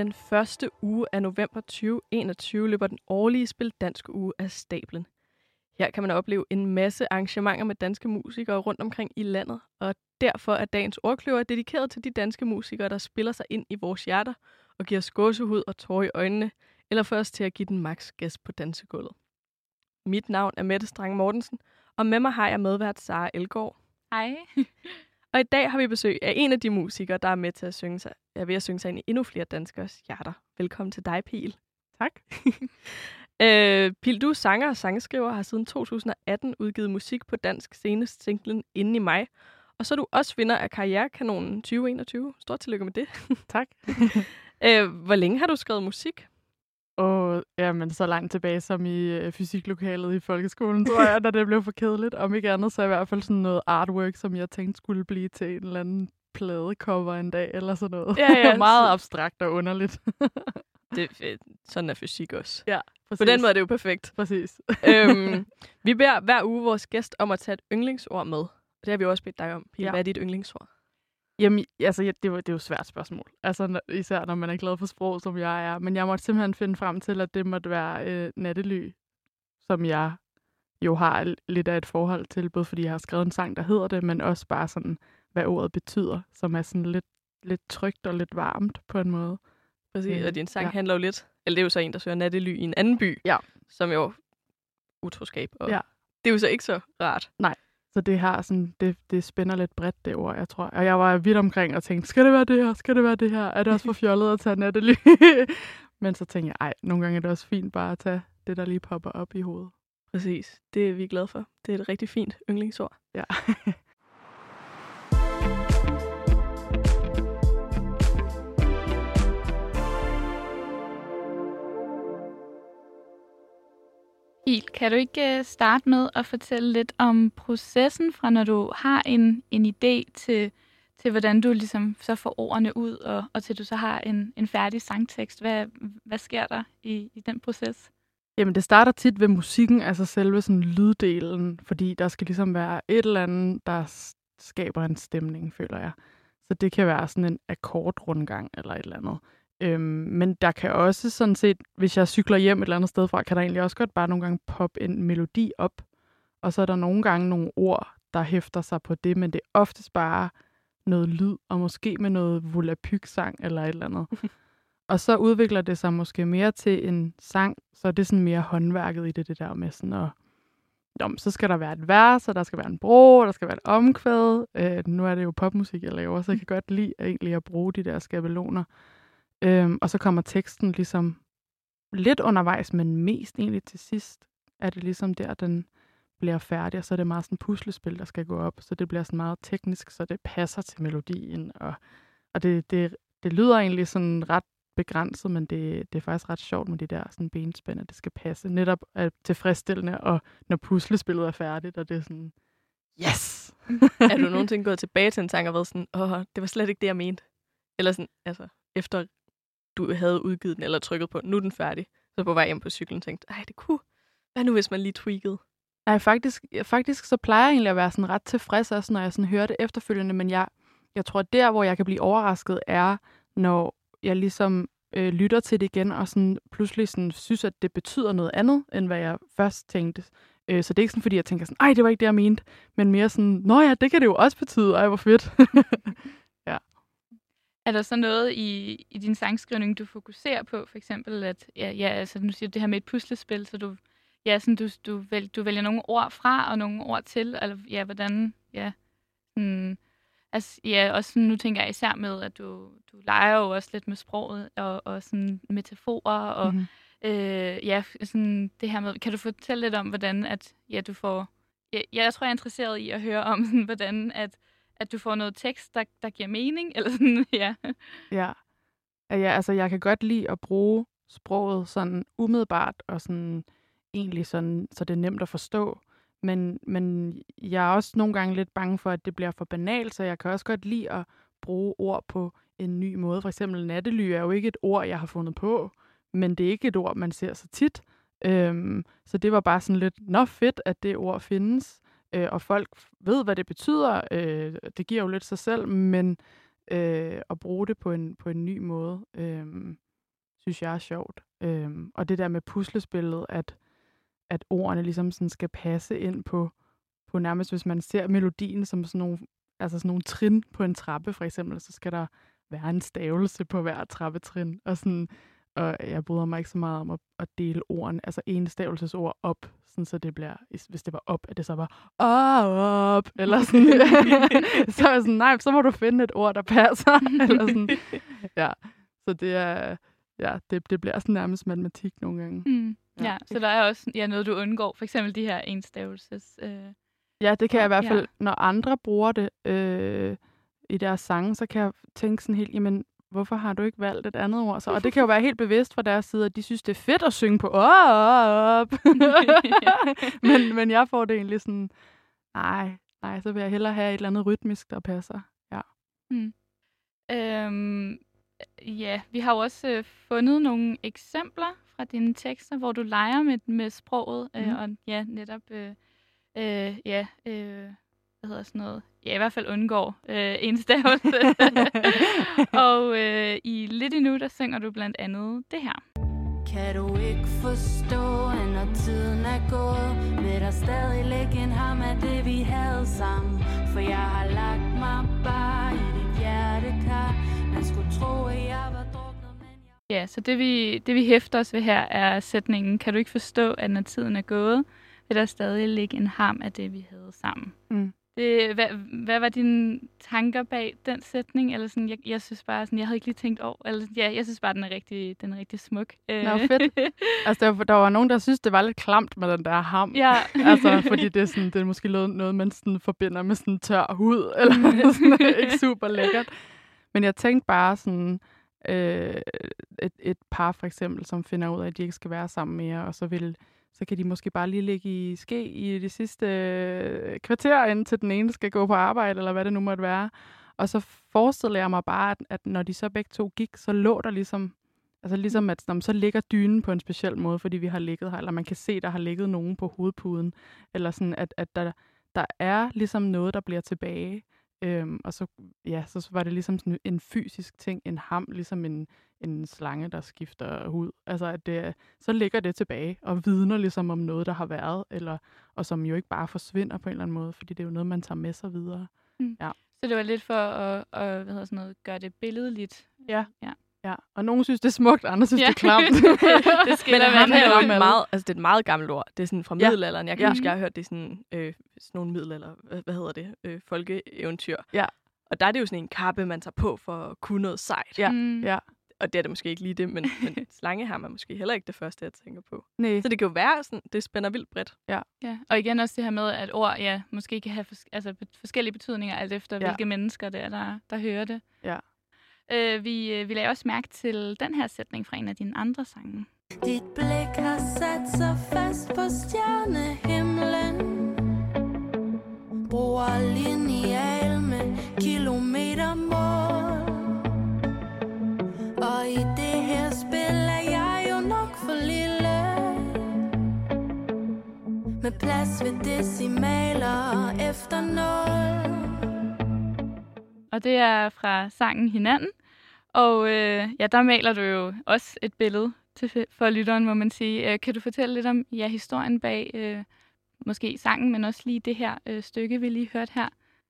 Den første uge af november 2021 løber den årlige Spil Dansk Uge af stablen. Her kan man opleve en masse arrangementer med danske musikere rundt omkring i landet, og derfor er dagens ordkløver dedikeret til de danske musikere, der spiller sig ind i vores hjerter og giver os gåsehud og tårer i øjnene, eller får os til at give den max gas på dansegulvet. Mit navn er Mette Strang Mortensen, og med mig har jeg medvært Sara Elgård. Hej. Og i dag har vi besøg af en af de musikere, der er med til at synge sig, er ved at synge sig ind i endnu flere danskers hjerter. Velkommen til dig, Pil. Tak. øh, Pil, du er sanger og sangskriver har siden 2018 udgivet musik på dansk senest singlen Inden i mig. Og så er du også vinder af Karrierekanonen 2021. Stort tillykke med det. tak. øh, hvor længe har du skrevet musik? Og jamen, så langt tilbage som i øh, fysiklokalet i folkeskolen, tror jeg, da det blev for kedeligt. Om ikke andet, så i hvert fald sådan noget artwork, som jeg tænkte skulle blive til en eller anden pladecover en dag, eller sådan noget. Ja, ja. Meget abstrakt og underligt. det, øh, sådan er fysik også. Ja, præcis. På den måde er det jo perfekt. Præcis. øhm, vi beder hver uge vores gæst om at tage et yndlingsord med. Det har vi også bedt dig om. Pia, ja. Hvad er dit yndlingsord? Jamen, altså, ja, det, var, det er jo et svært spørgsmål. Altså, når, især når man er glad for sprog, som jeg er. Men jeg måtte simpelthen finde frem til, at det måtte være øh, nattely, som jeg jo har lidt af et forhold til, både fordi jeg har skrevet en sang, der hedder det, men også bare sådan, hvad ordet betyder, som er sådan lidt, lidt trygt og lidt varmt på en måde. Præcis, øh, og din sang ja. handler jo lidt, eller det er jo så en, der søger nattely i en anden by, ja. som jo utroskab, og ja. det er jo så ikke så rart. Nej, så det har sådan, det, det spænder lidt bredt, det ord, jeg tror. Og jeg var vidt omkring og tænkte, skal det være det her? Skal det være det her? Er det også for fjollet at tage nattely? Men så tænkte jeg, ej, nogle gange er det også fint bare at tage det, der lige popper op i hovedet. Præcis. Det er vi glade for. Det er et rigtig fint yndlingsord. Ja. Il, kan du ikke øh, starte med at fortælle lidt om processen fra, når du har en, en idé til, til, hvordan du ligesom så får ordene ud, og, og til du så har en, en færdig sangtekst. Hvad, hvad sker der i, i den proces? Jamen, det starter tit ved musikken, altså selve sådan lyddelen, fordi der skal ligesom være et eller andet, der skaber en stemning, føler jeg. Så det kan være sådan en akkordrundgang eller et eller andet. Øhm, men der kan også sådan set, hvis jeg cykler hjem et eller andet sted fra, kan der egentlig også godt bare nogle gange poppe en melodi op. Og så er der nogle gange nogle ord, der hæfter sig på det, men det er oftest bare noget lyd, og måske med noget volapyk-sang eller et eller andet. og så udvikler det sig måske mere til en sang, så er det sådan mere håndværket i det, det der med sådan at Nå, så skal der være et vers, og der skal være en bro, der skal være et omkvæd. Øh, nu er det jo popmusik, jeg laver, så jeg kan godt lide egentlig at bruge de der skabeloner. Øhm, og så kommer teksten ligesom lidt undervejs, men mest egentlig til sidst er det ligesom der, den bliver færdig, og så er det meget sådan puslespil, der skal gå op, så det bliver sådan meget teknisk, så det passer til melodien, og, og det, det, det lyder egentlig sådan ret begrænset, men det, det er faktisk ret sjovt med de der sådan benspænd, at det skal passe. Netop er tilfredsstillende, og når puslespillet er færdigt, og det er sådan, yes! er du nogensinde gået tilbage til en sang og været sådan, åh, det var slet ikke det, jeg mente? Eller sådan, altså, efter du havde udgivet den, eller trykket på, nu er den færdig. Så på vej hjem på cyklen tænkte, ej, det kunne. Hvad nu, hvis man lige tweakede? Nej, faktisk, faktisk så plejer jeg egentlig at være sådan ret tilfreds, også når jeg sådan hører det efterfølgende, men jeg, jeg tror, der, hvor jeg kan blive overrasket, er, når jeg ligesom øh, lytter til det igen, og sådan pludselig sådan, synes, at det betyder noget andet, end hvad jeg først tænkte. Øh, så det er ikke sådan, fordi jeg tænker sådan, ej, det var ikke det, jeg mente, men mere sådan, nå ja, det kan det jo også betyde, ej, hvor fedt. Er der så noget i, i din sangskrivning, du fokuserer på? For eksempel, at ja, ja, altså, nu siger du det her med et puslespil, så du, ja, sådan, du, du, vælger, du vælger nogle ord fra og nogle ord til, eller ja, hvordan, ja, sådan, altså, ja, også sådan, nu tænker jeg især med, at du, du leger jo også lidt med sproget og, og sådan metaforer og mm-hmm. øh, ja, sådan det her med, kan du fortælle lidt om, hvordan at, ja, du får, ja, jeg tror, jeg er interesseret i at høre om, sådan, hvordan at, at du får noget tekst, der, der giver mening, eller sådan, ja. Ja. ja, altså jeg kan godt lide at bruge sproget sådan umiddelbart, og sådan egentlig sådan, så det er nemt at forstå. Men, men jeg er også nogle gange lidt bange for, at det bliver for banalt, så jeg kan også godt lide at bruge ord på en ny måde. For eksempel nattely er jo ikke et ord, jeg har fundet på, men det er ikke et ord, man ser så tit. Øhm, så det var bare sådan lidt, nå fedt, at det ord findes øh, og folk ved, hvad det betyder. Øh, det giver jo lidt sig selv, men øh, at bruge det på en, på en ny måde, øh, synes jeg er sjovt. Øh, og det der med puslespillet, at, at ordene ligesom sådan skal passe ind på, på nærmest, hvis man ser melodien som sådan nogle, altså sådan nogle trin på en trappe, for eksempel, så skal der være en stavelse på hver trappetrin. Og, sådan, og jeg bryder mig ikke så meget om at, at dele ordene, altså en stavelsesord op, sådan så det bliver, hvis det var op, at det så var op, eller sådan. så er jeg sådan, nej, så må du finde et ord, der passer. eller sådan. Ja, så det er, ja, det, det bliver sådan nærmest matematik nogle gange. Mm. Ja, ja, så der er også ja, noget, du undgår. For eksempel de her enstavelses... Øh... Ja, det kan jeg i hvert fald, ja. når andre bruger det øh, i deres sange, så kan jeg tænke sådan helt, jamen, hvorfor har du ikke valgt et andet ord? Så, og det kan jo være helt bevidst fra deres side, at de synes, det er fedt at synge på op. men, men jeg får det egentlig sådan, nej, nej, så vil jeg hellere have et eller andet rytmisk, der passer. Ja. Mm. Øhm, ja, vi har jo også øh, fundet nogle eksempler fra dine tekster, hvor du leger med, med sproget, mm. øh, mhm. og ja, netop øh, øh, ja, øh, hvad hedder sådan noget, ja, i hvert fald undgår øh, enstavelse. og øh, i lidt endnu, der synger du blandt andet det her. Kan du ikke forstå, at når tiden er gået, vil der stadig ligge en ham af det, vi havde sammen? For jeg har lagt mig bare i dit hjertekar. Man skulle tro, at jeg var druknet, men jeg... Ja, så det vi, det vi hæfter os ved her er sætningen, kan du ikke forstå, at når tiden er gået, vil der stadig ligge en ham af det, vi havde sammen? Mm. Det, hvad, hvad var dine tanker bag den sætning? Eller sådan, jeg, jeg synes bare, sådan, jeg havde ikke lige tænkt over, eller ja, jeg synes bare, den er rigtig, den er rigtig smuk. Nå, fedt. altså, der, der var nogen, der synes, det var lidt klamt med den der ham. Ja. altså, fordi det er, sådan, det er måske noget, man sådan forbinder med sådan tør hud, eller sådan, ikke super lækkert. Men jeg tænkte bare sådan, øh, et, et par for eksempel, som finder ud af, at de ikke skal være sammen mere, og så vil så kan de måske bare lige ligge i ske i de sidste øh, kvarter, indtil den ene skal gå på arbejde, eller hvad det nu måtte være. Og så forestillede jeg mig bare, at, at når de så begge to gik, så lå der ligesom, altså ligesom at når så ligger dynen på en speciel måde, fordi vi har ligget her, eller man kan se, der har ligget nogen på hovedpuden, eller sådan, at, at der, der er ligesom noget, der bliver tilbage. Øhm, og så, ja, så var det ligesom sådan en fysisk ting, en ham, ligesom en, en slange, der skifter hud. Altså, at det, så ligger det tilbage og vidner ligesom om noget, der har været, eller, og som jo ikke bare forsvinder på en eller anden måde, fordi det er jo noget, man tager med sig videre. Mm. Ja. Så det var lidt for at, at hvad hedder sådan noget, gøre det billedligt. Ja. ja. Ja, og nogen synes, det er smukt, andre synes, ja. det er klamt. det skal Men ham er jo meget, altså det er et meget gammelt ord. Det er sådan fra ja. middelalderen. Jeg kan ja. huske, jeg har hørt det sådan, øh, sådan nogle middelalder, hvad, hvad hedder det, øh, folkeeventyr. Ja. Og der er det jo sådan en kappe, man tager på for at kunne noget sejt. Ja. Mm. ja og det er det måske ikke lige det, men, men slangeham er måske heller ikke det første, jeg tænker på. Nej. Så det kan jo være, sådan, det spænder vildt bredt. Ja. ja. Og igen også det her med, at ord ja, måske kan have fors- altså, forskellige betydninger, alt efter ja. hvilke mennesker det er, der, der hører det. Ja. Øh, vi, øh, vi lagde også mærke til den her sætning fra en af dine andre sange. Dit blik har sat sig fast på stjernehimlen Bruger lineal med kilometer mål Med plads ved decimaler efter nul og det er fra sangen Hinanden. Og øh, ja, der maler du jo også et billede til, for lytteren, må man sige. Øh, kan du fortælle lidt om ja, historien bag øh, måske sangen, men også lige det her øh, stykke, vi lige hørte her?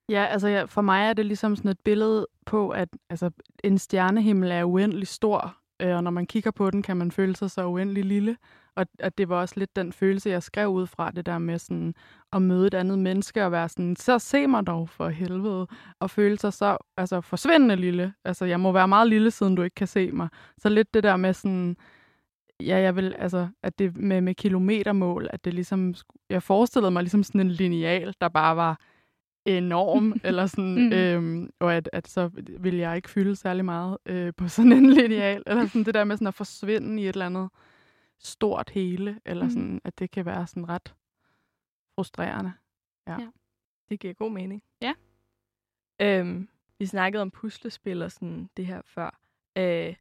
Ja, altså ja, for mig er det ligesom sådan et billede på, at altså, en stjernehimmel er uendelig stor, øh, og når man kigger på den, kan man føle sig så uendelig lille. Og at det var også lidt den følelse, jeg skrev ud fra det der med sådan at møde et andet menneske og være sådan, så se mig dog for helvede, og føle sig så altså, forsvindende lille. Altså, jeg må være meget lille, siden du ikke kan se mig. Så lidt det der med sådan, ja, jeg vil, altså, at det med, med kilometermål, at det ligesom, jeg forestillede mig ligesom sådan en lineal, der bare var enorm, eller sådan, mm. øhm, og at, at så vil jeg ikke fylde særlig meget øh, på sådan en lineal, eller sådan det der med sådan at forsvinde i et eller andet stort hele, eller mm. sådan, at det kan være sådan ret frustrerende. Ja. ja. Det giver god mening. Ja. Øhm, vi snakkede om puslespil og sådan det her før. Øh,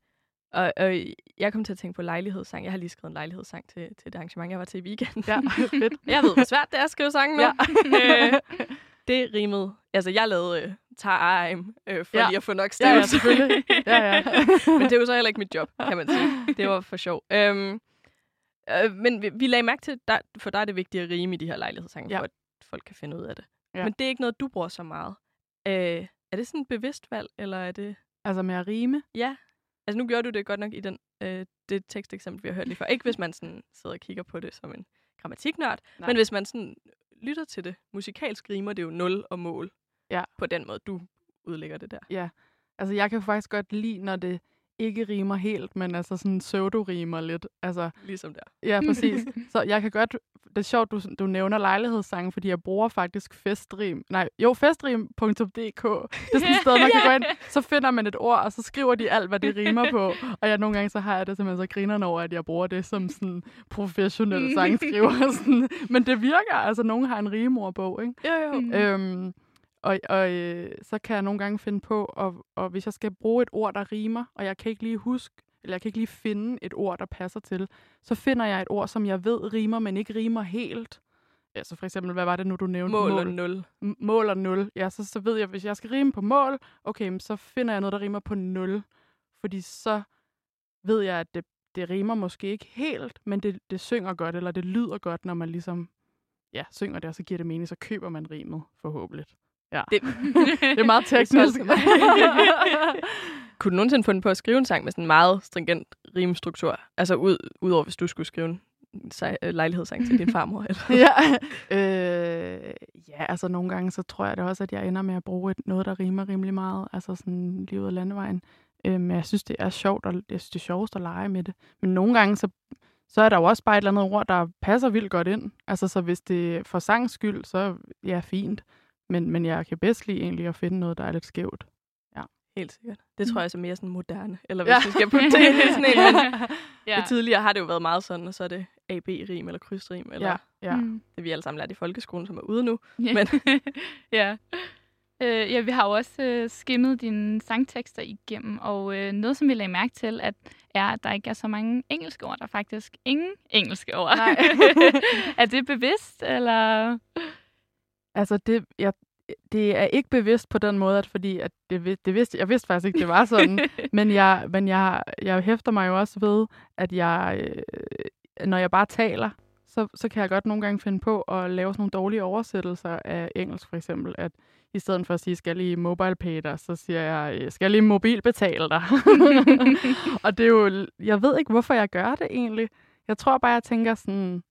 og, og jeg kom til at tænke på lejlighedssang. Jeg har lige skrevet en lejlighedssang til, til det arrangement, jeg var til i weekenden. Ja, fedt. jeg ved, hvor svært det er at skrive sangen nu. Ja. øh, det rimede. Altså, jeg lavede øh, time øh, for Ja. ja. lige at få nok Ja, ja, stavelse. selvfølgelig. Ja, ja. men det er jo så heller ikke mit job, kan man sige. Det var for sjov. Øhm, øh, men vi, vi lagde mærke til, at for dig er det vigtigt at rime i de her lejlighedssange, Ja. ja. for at folk kan finde ud af det. Ja. Ja. Men det er ikke noget, du bruger så meget. Øh, er det sådan et bevidst valg, eller er det... Altså med at rime. Ja. Altså nu gjorde du det godt nok i den, øh, det teksteksempel, vi har hørt lige før. Ikke hvis man sådan sidder og kigger på det som en grammatiknørd, Nej. men hvis man sådan lytter til det. Musikalsk rimer det jo nul og mål. Ja. På den måde, du udlægger det der. Altså, jeg kan faktisk godt lide, når det ikke rimer helt, men altså sådan pseudo-rimer lidt. Altså, Ligesom der. ja, præcis. Så jeg kan godt... Det er sjovt, du, du nævner lejlighedssange, fordi jeg bruger faktisk festrim. Nej, jo, festrim.dk. Det er sådan et sted, man kan gå ind, så finder man et ord, og så skriver de alt, hvad det rimer på. Og jeg nogle gange, så har jeg det simpelthen så grinerne over, at jeg bruger det som sådan professionel sangskriver. Sådan. Men det virker, altså nogen har en rimordbog, ikke? Jo, jo. Mm. Øhm, og og øh, så kan jeg nogle gange finde på, og, og hvis jeg skal bruge et ord, der rimer, og jeg kan ikke lige huske, eller jeg kan ikke lige finde et ord, der passer til, så finder jeg et ord, som jeg ved rimer, men ikke rimer helt. Altså for eksempel, hvad var det nu, du nævnte? Mål og nul. M- mål og nul. Ja, så, så ved jeg, hvis jeg skal rime på mål, okay, så finder jeg noget, der rimer på nul. Fordi så ved jeg, at det, det rimer måske ikke helt, men det, det synger godt, eller det lyder godt, når man ligesom ja, synger det, og så giver det mening, så køber man rimet, forhåbentlig. Ja. Det, Det er meget teknisk. Kunne du nogensinde finde på at skrive en sang med sådan en meget stringent rimstruktur? Altså ud, udover hvis du skulle skrive en sej- øh, lejlighedssang til din farmor? Eller? ja. Øh, ja, altså nogle gange, så tror jeg det også, at jeg ender med at bruge et, noget, der rimer rimelig meget. Altså sådan lige ud af landevejen. Øh, men jeg synes, det er sjovt, og jeg synes, det er sjovest at lege med det. Men nogle gange, så, så er der jo også bare et eller andet ord, der passer vildt godt ind. Altså, så hvis det er for sangs skyld, så ja, fint. Men, men jeg kan bedst lide egentlig at finde noget, der er lidt skævt. Helt sikkert. Det tror jeg så mere sådan moderne. Eller hvis Ja. ja. vi skal putte det ind i sådan en. Men ja. det tidligere har det jo været meget sådan, og så er det AB-rim eller krydsrim, eller Ja, ja. ja. Mm. det vi alle sammen lærte i folkeskolen, som er ude nu. Ja. Men- ja. Øh, ja, vi har jo også øh, skimmet dine sangtekster igennem, og øh, noget, som vi lagde mærke til, at, er, at der ikke er så mange engelske ord. Der er faktisk ingen engelske ord. Nej. er det bevidst, eller? Altså, det, jeg, det er ikke bevidst på den måde, at fordi at det, det vidste, jeg vidste faktisk ikke, det var sådan. men jeg, men jeg, jeg hæfter mig jo også ved, at jeg, øh, når jeg bare taler, så, så kan jeg godt nogle gange finde på at lave sådan nogle dårlige oversættelser af engelsk, for eksempel. At i stedet for at sige, skal lige mobile pay dig, så siger jeg, øh, skal lige mobilbetale dig. og det er jo, jeg ved ikke, hvorfor jeg gør det egentlig. Jeg tror bare, jeg tænker sådan,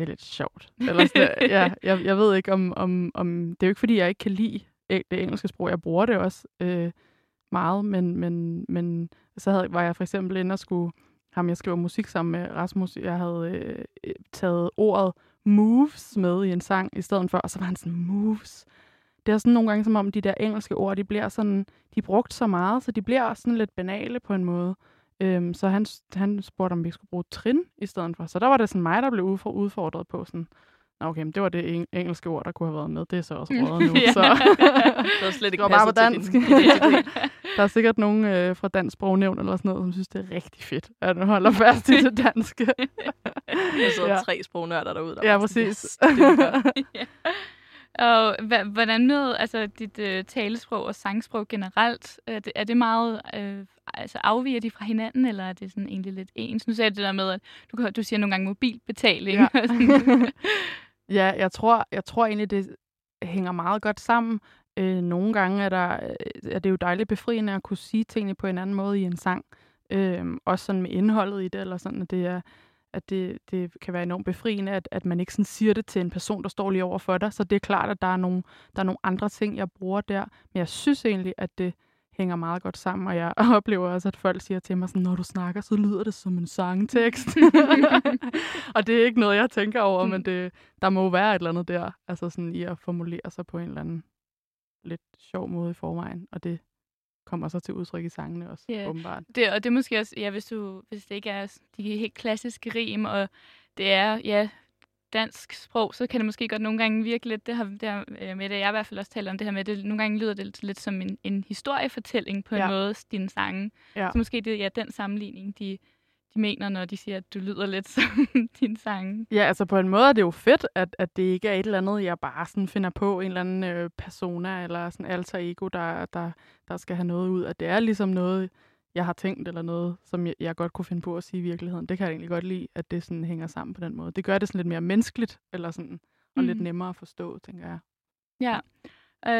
det er lidt sjovt. Eller sådan, ja, jeg, jeg ved ikke, om, om, om... Det er jo ikke, fordi jeg ikke kan lide det engelske sprog. Jeg bruger det også øh, meget, men, men, men så havde, var jeg for eksempel inde og skulle... Ham, jeg skriver musik sammen med Rasmus, jeg havde øh, taget ordet moves med i en sang i stedet for, og så var han sådan, moves. Det er sådan nogle gange som om, de der engelske ord, de bliver sådan, de er brugt så meget, så de bliver sådan lidt banale på en måde. Øhm, så han, han spurgte, om vi skulle bruge trin i stedet for. Så der var det sådan mig, der blev udfor- udfordret på sådan, okay, men det var det eng- engelske ord, der kunne have været med. Det er så også rådet nu. Ja. så. Det var slet ikke bare på dansk. din der er sikkert nogen øh, fra Dansk Sprognævn eller sådan noget, som synes, det er rigtig fedt, at du holder fast i det danske. Der sidder Ja. tre sprognørder derude. Der ja, bare sådan, præcis. Yes, det Og hvordan med altså, dit øh, talesprog og sangsprog generelt? Er det, er det meget, øh, altså afviger de fra hinanden, eller er det sådan egentlig lidt ens? Nu sagde jeg det der med, at du, du siger nogle gange mobilbetaling. Ja. Ja, jeg tror, jeg tror egentlig, det hænger meget godt sammen. Øh, nogle gange er, der, øh, er det jo dejligt befriende at kunne sige tingene på en anden måde i en sang. Øh, også sådan med indholdet i det, eller sådan, at det er at det, det kan være enormt befriende, at, at man ikke sådan siger det til en person, der står lige over for dig. Så det er klart, at der er, nogle, der er nogle andre ting, jeg bruger der. Men jeg synes egentlig, at det hænger meget godt sammen, og jeg oplever også, at folk siger til mig sådan, når du snakker, så lyder det som en sangtekst. og det er ikke noget, jeg tænker over, men det, der må jo være et eller andet der, altså sådan i at formulere sig på en eller anden lidt sjov måde i forvejen, og det kommer så til udtryk i sangene også, Ja. åbenbart. Det, og det er måske også, ja, hvis, du, hvis det ikke er de helt klassiske rim, og det er, ja, dansk sprog, så kan det måske godt nogle gange virke lidt, det har, det øh, med det, jeg i hvert fald også taler om det her med, det nogle gange lyder det lidt, lidt som en, en historiefortælling på en Ja. måde, dine sange. Ja. Så måske det er ja, den sammenligning, de, de mener, når de siger, at du lyder lidt som din sang. Ja, altså på en måde er det jo fedt, at, at det ikke er et eller andet, jeg bare sådan finder på, en eller anden øh, persona eller sådan alter ego, der, der, der skal have noget ud. At det er ligesom noget, jeg har tænkt, eller noget, som jeg, jeg godt kunne finde på at sige i virkeligheden. Det kan jeg egentlig godt lide, at det sådan hænger sammen på den måde. Det gør det sådan lidt mere menneskeligt, eller sådan, og mm. lidt nemmere at forstå, tænker jeg. Ja,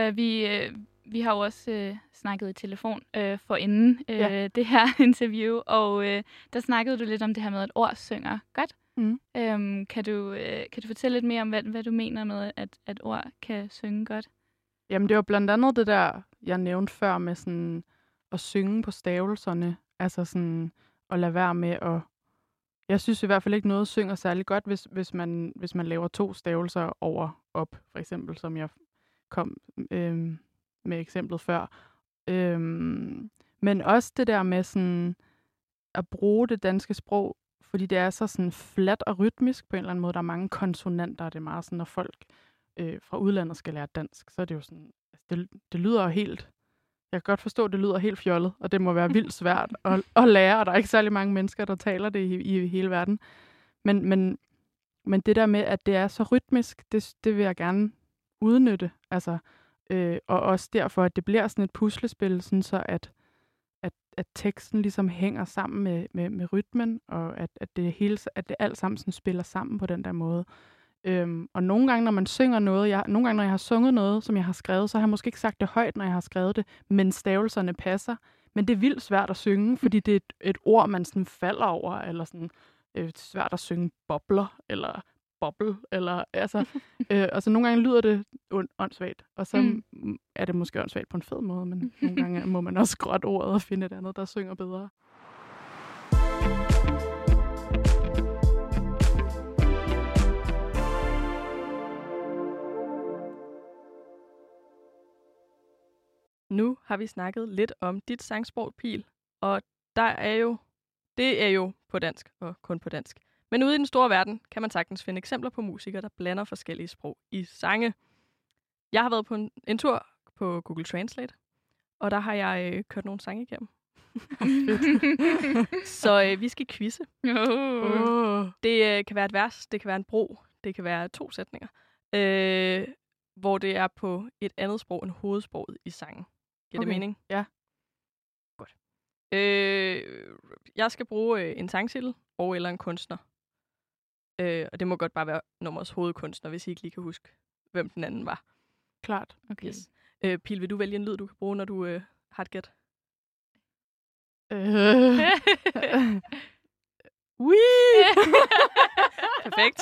uh, vi, uh, vi har jo også øh, snakket i telefon øh, for inden øh, ja. det her interview, og øh, der snakkede du lidt om det her med, at ord synger godt. Mm. Øhm, kan, du, øh, kan du fortælle lidt mere om, hvad, hvad du mener med, at, at ord kan synge godt? Jamen, det var blandt andet det der, jeg nævnte før med sådan at synge på stavelserne. Altså sådan at lade være med at... Jeg synes i hvert fald ikke noget synger særlig godt, hvis, hvis, man, hvis man laver to stavelser over op, for eksempel, som jeg kom øh, med eksemplet før. Øhm, men også det der med sådan at bruge det danske sprog, fordi det er så sådan fladt og rytmisk på en eller anden måde. Der er mange konsonanter, og det er meget sådan, når folk øh, fra udlandet skal lære dansk, så er det jo sådan, altså det, det lyder helt, jeg kan godt forstå, at det lyder helt fjollet, og det må være vildt svært at, at lære, og der er ikke særlig mange mennesker, der taler det i, i hele verden. Men, men, men det der med, at det er så rytmisk, det, det vil jeg gerne udnytte. Altså, Øh, og også derfor, at det bliver sådan et puslespil, sådan så at, at, at teksten ligesom hænger sammen med, med, med rytmen, og at, at, det hele, at det alt sammen sådan spiller sammen på den der måde. Øhm, og nogle gange, når man synger noget, jeg, nogle gange, når jeg har sunget noget, som jeg har skrevet, så har jeg måske ikke sagt det højt, når jeg har skrevet det, men stavelserne passer. Men det er vildt svært at synge, fordi det er et, et ord, man sådan falder over, eller sådan øh, svært at synge bobler, eller boble, eller altså, øh, og så nogle gange lyder det åndssvagt, og så mm. er det måske åndssvagt på en fed måde, men nogle gange må man også gråt ordet og finde et andet, der synger bedre. Nu har vi snakket lidt om dit sangsprog, Pil, og der er jo, det er jo på dansk og kun på dansk. Men ude i den store verden kan man sagtens finde eksempler på musikere, der blander forskellige sprog i sange. Jeg har været på en, en tur på Google Translate, og der har jeg øh, kørt nogle sange igennem. så øh, vi skal quizze. Oh. Det øh, kan være et vers, det kan være en bro, det kan være to sætninger, øh, hvor det er på et andet sprog end hovedsproget i sangen. Giver okay. det mening? Ja. Godt. Øh, jeg skal bruge øh, en sangtitel og eller en kunstner. Øh, og det må godt bare være nummers hovedkunstner, hvis I ikke lige kan huske, hvem den anden var. Klart. Okay. Yes. Øh, Pil, vil du vælge en lyd, du kan bruge, når du øh, har et gæt? Øh. Wee! Perfekt.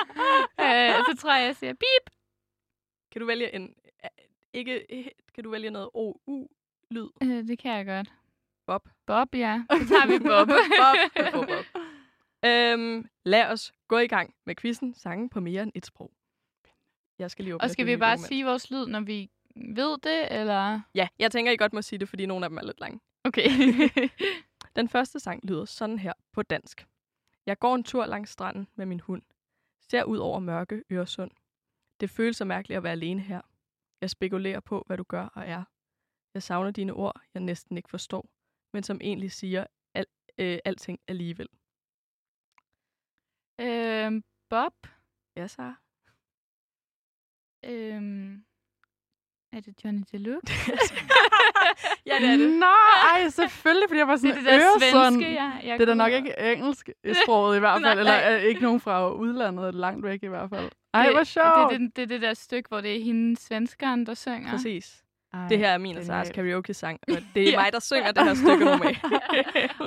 øh, så tror jeg, jeg siger beep. Kan du vælge en... Ikke, kan du vælge noget O-U-lyd? Øh, det kan jeg godt. Bob? Bob, ja. Så tager vi Bob. Bob. Bob. Øhm, lad os gå i gang med quizzen Sangen på mere end et sprog. Jeg skal lige åbne Og skal vi bare sige vores lyd, når vi ved det, eller? Ja, jeg tænker, I godt må sige det, fordi nogle af dem er lidt lange. Okay. Den første sang lyder sådan her på dansk. Jeg går en tur langs stranden med min hund. Ser ud over mørke Øresund. Det føles så mærkeligt at være alene her. Jeg spekulerer på, hvad du gør og er. Jeg savner dine ord, jeg næsten ikke forstår, men som egentlig siger al, øh, alting alligevel. Øhm, Bob? Ja, så. Øhm, er det Johnny Deluxe? ja, det er det. Nå, ej, selvfølgelig, fordi jeg var sådan, det er det der svenske, ja. Jeg det er da nok ikke engelsk i sproget i hvert fald, eller er ikke nogen fra udlandet, langt væk i hvert fald. Ej, hvor sjovt. Det, det, det, det der stykke, hvor det er hende svenskeren, der synger. Præcis. Ej, det her er min og Saras karaoke-sang, og det er ja. mig, der synger det her stykke normalt.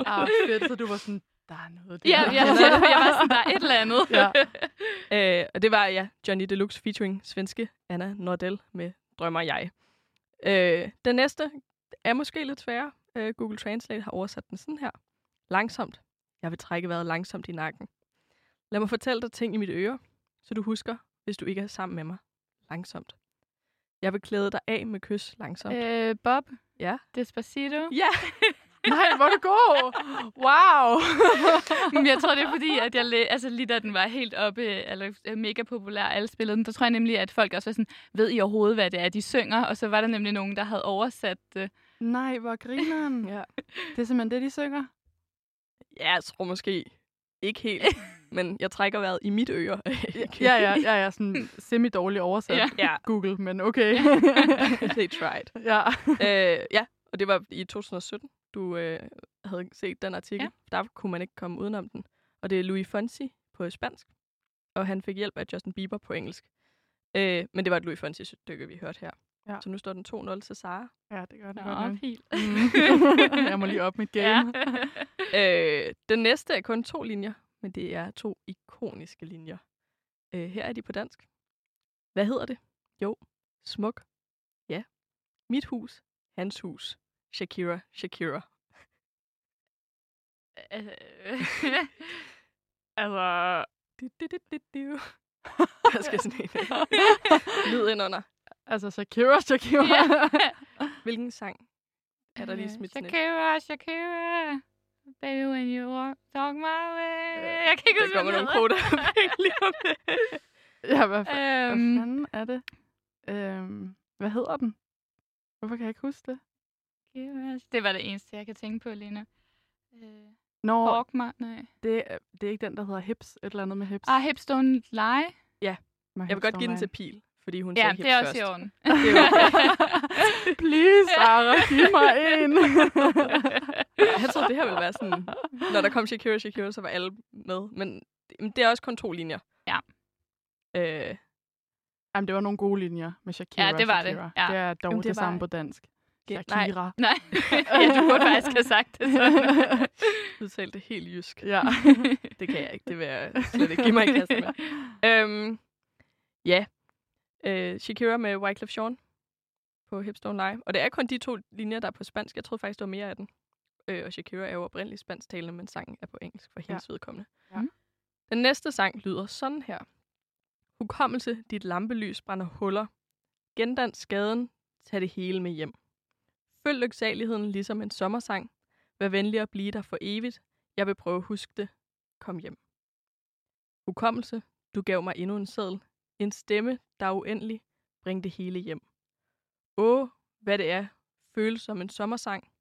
ah, fedt, så du var sådan, der er noget der. Ja, ja, ja, jeg var sådan, der er et eller andet. ja. øh, og det var, ja, Johnny Deluxe featuring svenske Anna Nordell med Drømmer jeg. Øh, den næste er måske lidt sværere. Øh, Google Translate har oversat den sådan her. Langsomt. Jeg vil trække vejret langsomt i nakken. Lad mig fortælle dig ting i mit øre, så du husker, hvis du ikke er sammen med mig. Langsomt. Jeg vil klæde dig af med kys langsomt. Øh, Bob? Ja? Despacito? Ja! Nej, hvor er du god! Wow! Men jeg tror, det er fordi, at jeg altså, lige da den var helt oppe, eller øh, mega populær, alle spillede den, der tror jeg nemlig, at folk også var sådan, ved i overhovedet, hvad det er, de synger? Og så var der nemlig nogen, der havde oversat det. Nej, hvor grineren. ja. Det er simpelthen det, de synger? Ja, jeg tror måske ikke helt. men jeg trækker vejret i mit øre. Ja, ja, ja, ja, sådan semi-dårlig oversat. Ja. Ja. Google, men okay. They tried. ja. øh, ja, og det var i 2017, du øh, havde set den artikel. Ja. Der kunne man ikke komme udenom den. Og det er Louis Fonsi på spansk, og han fik hjælp af Justin Bieber på engelsk. Øh, men det var et Louis Fonsi-stykke, vi hørte her. Ja. Så nu står den 2-0 til Sara. ja, det gør det Nå, godt helt. Mm. jeg må lige op mit game. Ja. Øh, den næste er kun to linjer, men det er to ikoniske linjer. Øh, her er de på dansk. Hvad hedder det? Jo, smuk. Ja. Mit hus, hans hus. Shakira, Shakira. Øh, altså, Du, du, du, du, du. Der skal sådan en lyd ind under. altså Shakira, Shakira. Ja. Hvilken sang er der lige smidt sådan et? Shakira, Shakira. Baby, when you walk, talk my way. Jeg kan ikke Der huske, kommer hvad nogle koder lige om det. ja, hvad, fa- hvad Øhm, fanden er det? Øhm, hvad hedder den? Hvorfor kan jeg ikke huske det? Shakira. Det var det eneste, jeg kan tænke på, Lena. Øh, Nå, my, nej. det, er- det er ikke den, der hedder Hips. Et eller andet med Hips. Ah, Hips Don't Lie. My Jeg vil Hips godt give den til Pil, fordi hun Ja, sagde det er hips også i først. orden. Det er okay. Please, Sarah, giv mig en. Jeg troede, det her ville være sådan, når der kom Shakira, Shakira, så var alle med. Men men det er også kun to linjer. Ja. Øh, Jamen, det var nogle gode linjer med Shakira. Ja, det var det. Shakira. Ja. Det er dog Jamen, det det, samme på dansk. Shakira. Nej, ja, du burde faktisk have sagt det sådan. udtalt det helt jysk. Ja. Det kan jeg ikke. Det vil jeg slet ikke give mig i kassen med. Øhm, ja. Øh, Shakira med Wyclef Jean på Hips Don't Lie. Og det er kun de to linjer, der er på spansk. Jeg troede faktisk, det var mere af den. Øh, og Shakira er jo oprindeligt spansktalende, men sangen er på engelsk for hendes ja. vedkommende. Ja. Den næste sang lyder sådan her. Hukommelse, dit lampelys brænder huller. Gendans skaden, tag det hele med hjem. Følg lyksaligheden ligesom en sommersang. Vær venlig at blive der for evigt. Jeg vil prøve at huske det. Kom hjem. Hukommelse, du gav mig endnu en seddel. En stemme, der er uendelig. Bring det hele hjem. Åh, hvad det er. Føles som en sommersang.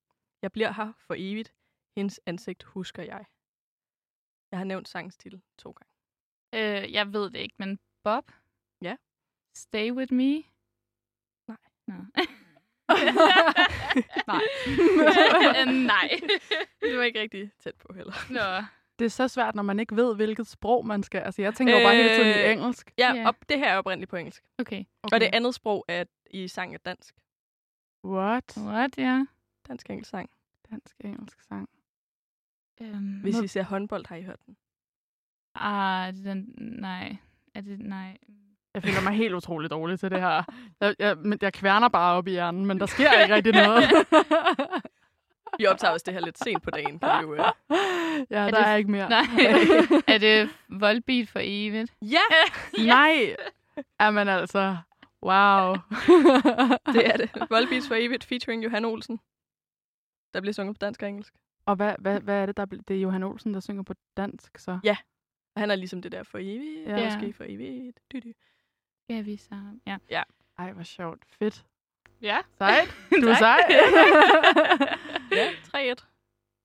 Jeg bliver her for evigt. Hendes ansigt husker jeg. Jeg har nævnt sangens titel to gange. øh, jeg ved det ikke, men Bob? Ja. Stay with me? Nej. Nå. Nej. Øh, Nej. Det var ikke rigtig tæt på heller. Nå. Det er så svært, når man ikke ved, hvilket sprog man skal. Altså, jeg tænker jo bare hele tiden i Øh, engelsk. Ja, Ja. op, det her er oprindeligt på engelsk. Okay. Okay. Og det andet sprog er i sang er dansk. What? What, ja. Dansk engelsk sang. Dansk engelsk sang. Um, Hvis I ser håndbold, har I hørt den. Ah, det er den, nej. Er det, nej. Jeg føler mig helt utrolig dårlig til det her. Jeg, jeg, men jeg kværner bare op i hjernen, men der sker ikke rigtig noget. Vi optager også det her lidt sent på dagen. Kan vi jo, øh. ja, der det- er ikke mere. Nej. er det voldbeat for evigt? Ja, Nej! Jamen altså, wow. det er det. Volbeats for evigt featuring Johan Olsen. Der bliver sunget på dansk og engelsk. Og hvad, hvad, hvad er det, der Det er Johan Olsen, der synger på dansk, så? Og han er ligesom det der for evigt, Ja. ja. måske for evigt. Dy, dy. Skal vi sammen? Ja. Ej, hvor sjovt. Fedt. Ja. Sejt. Du er sej. Ja, 3-1.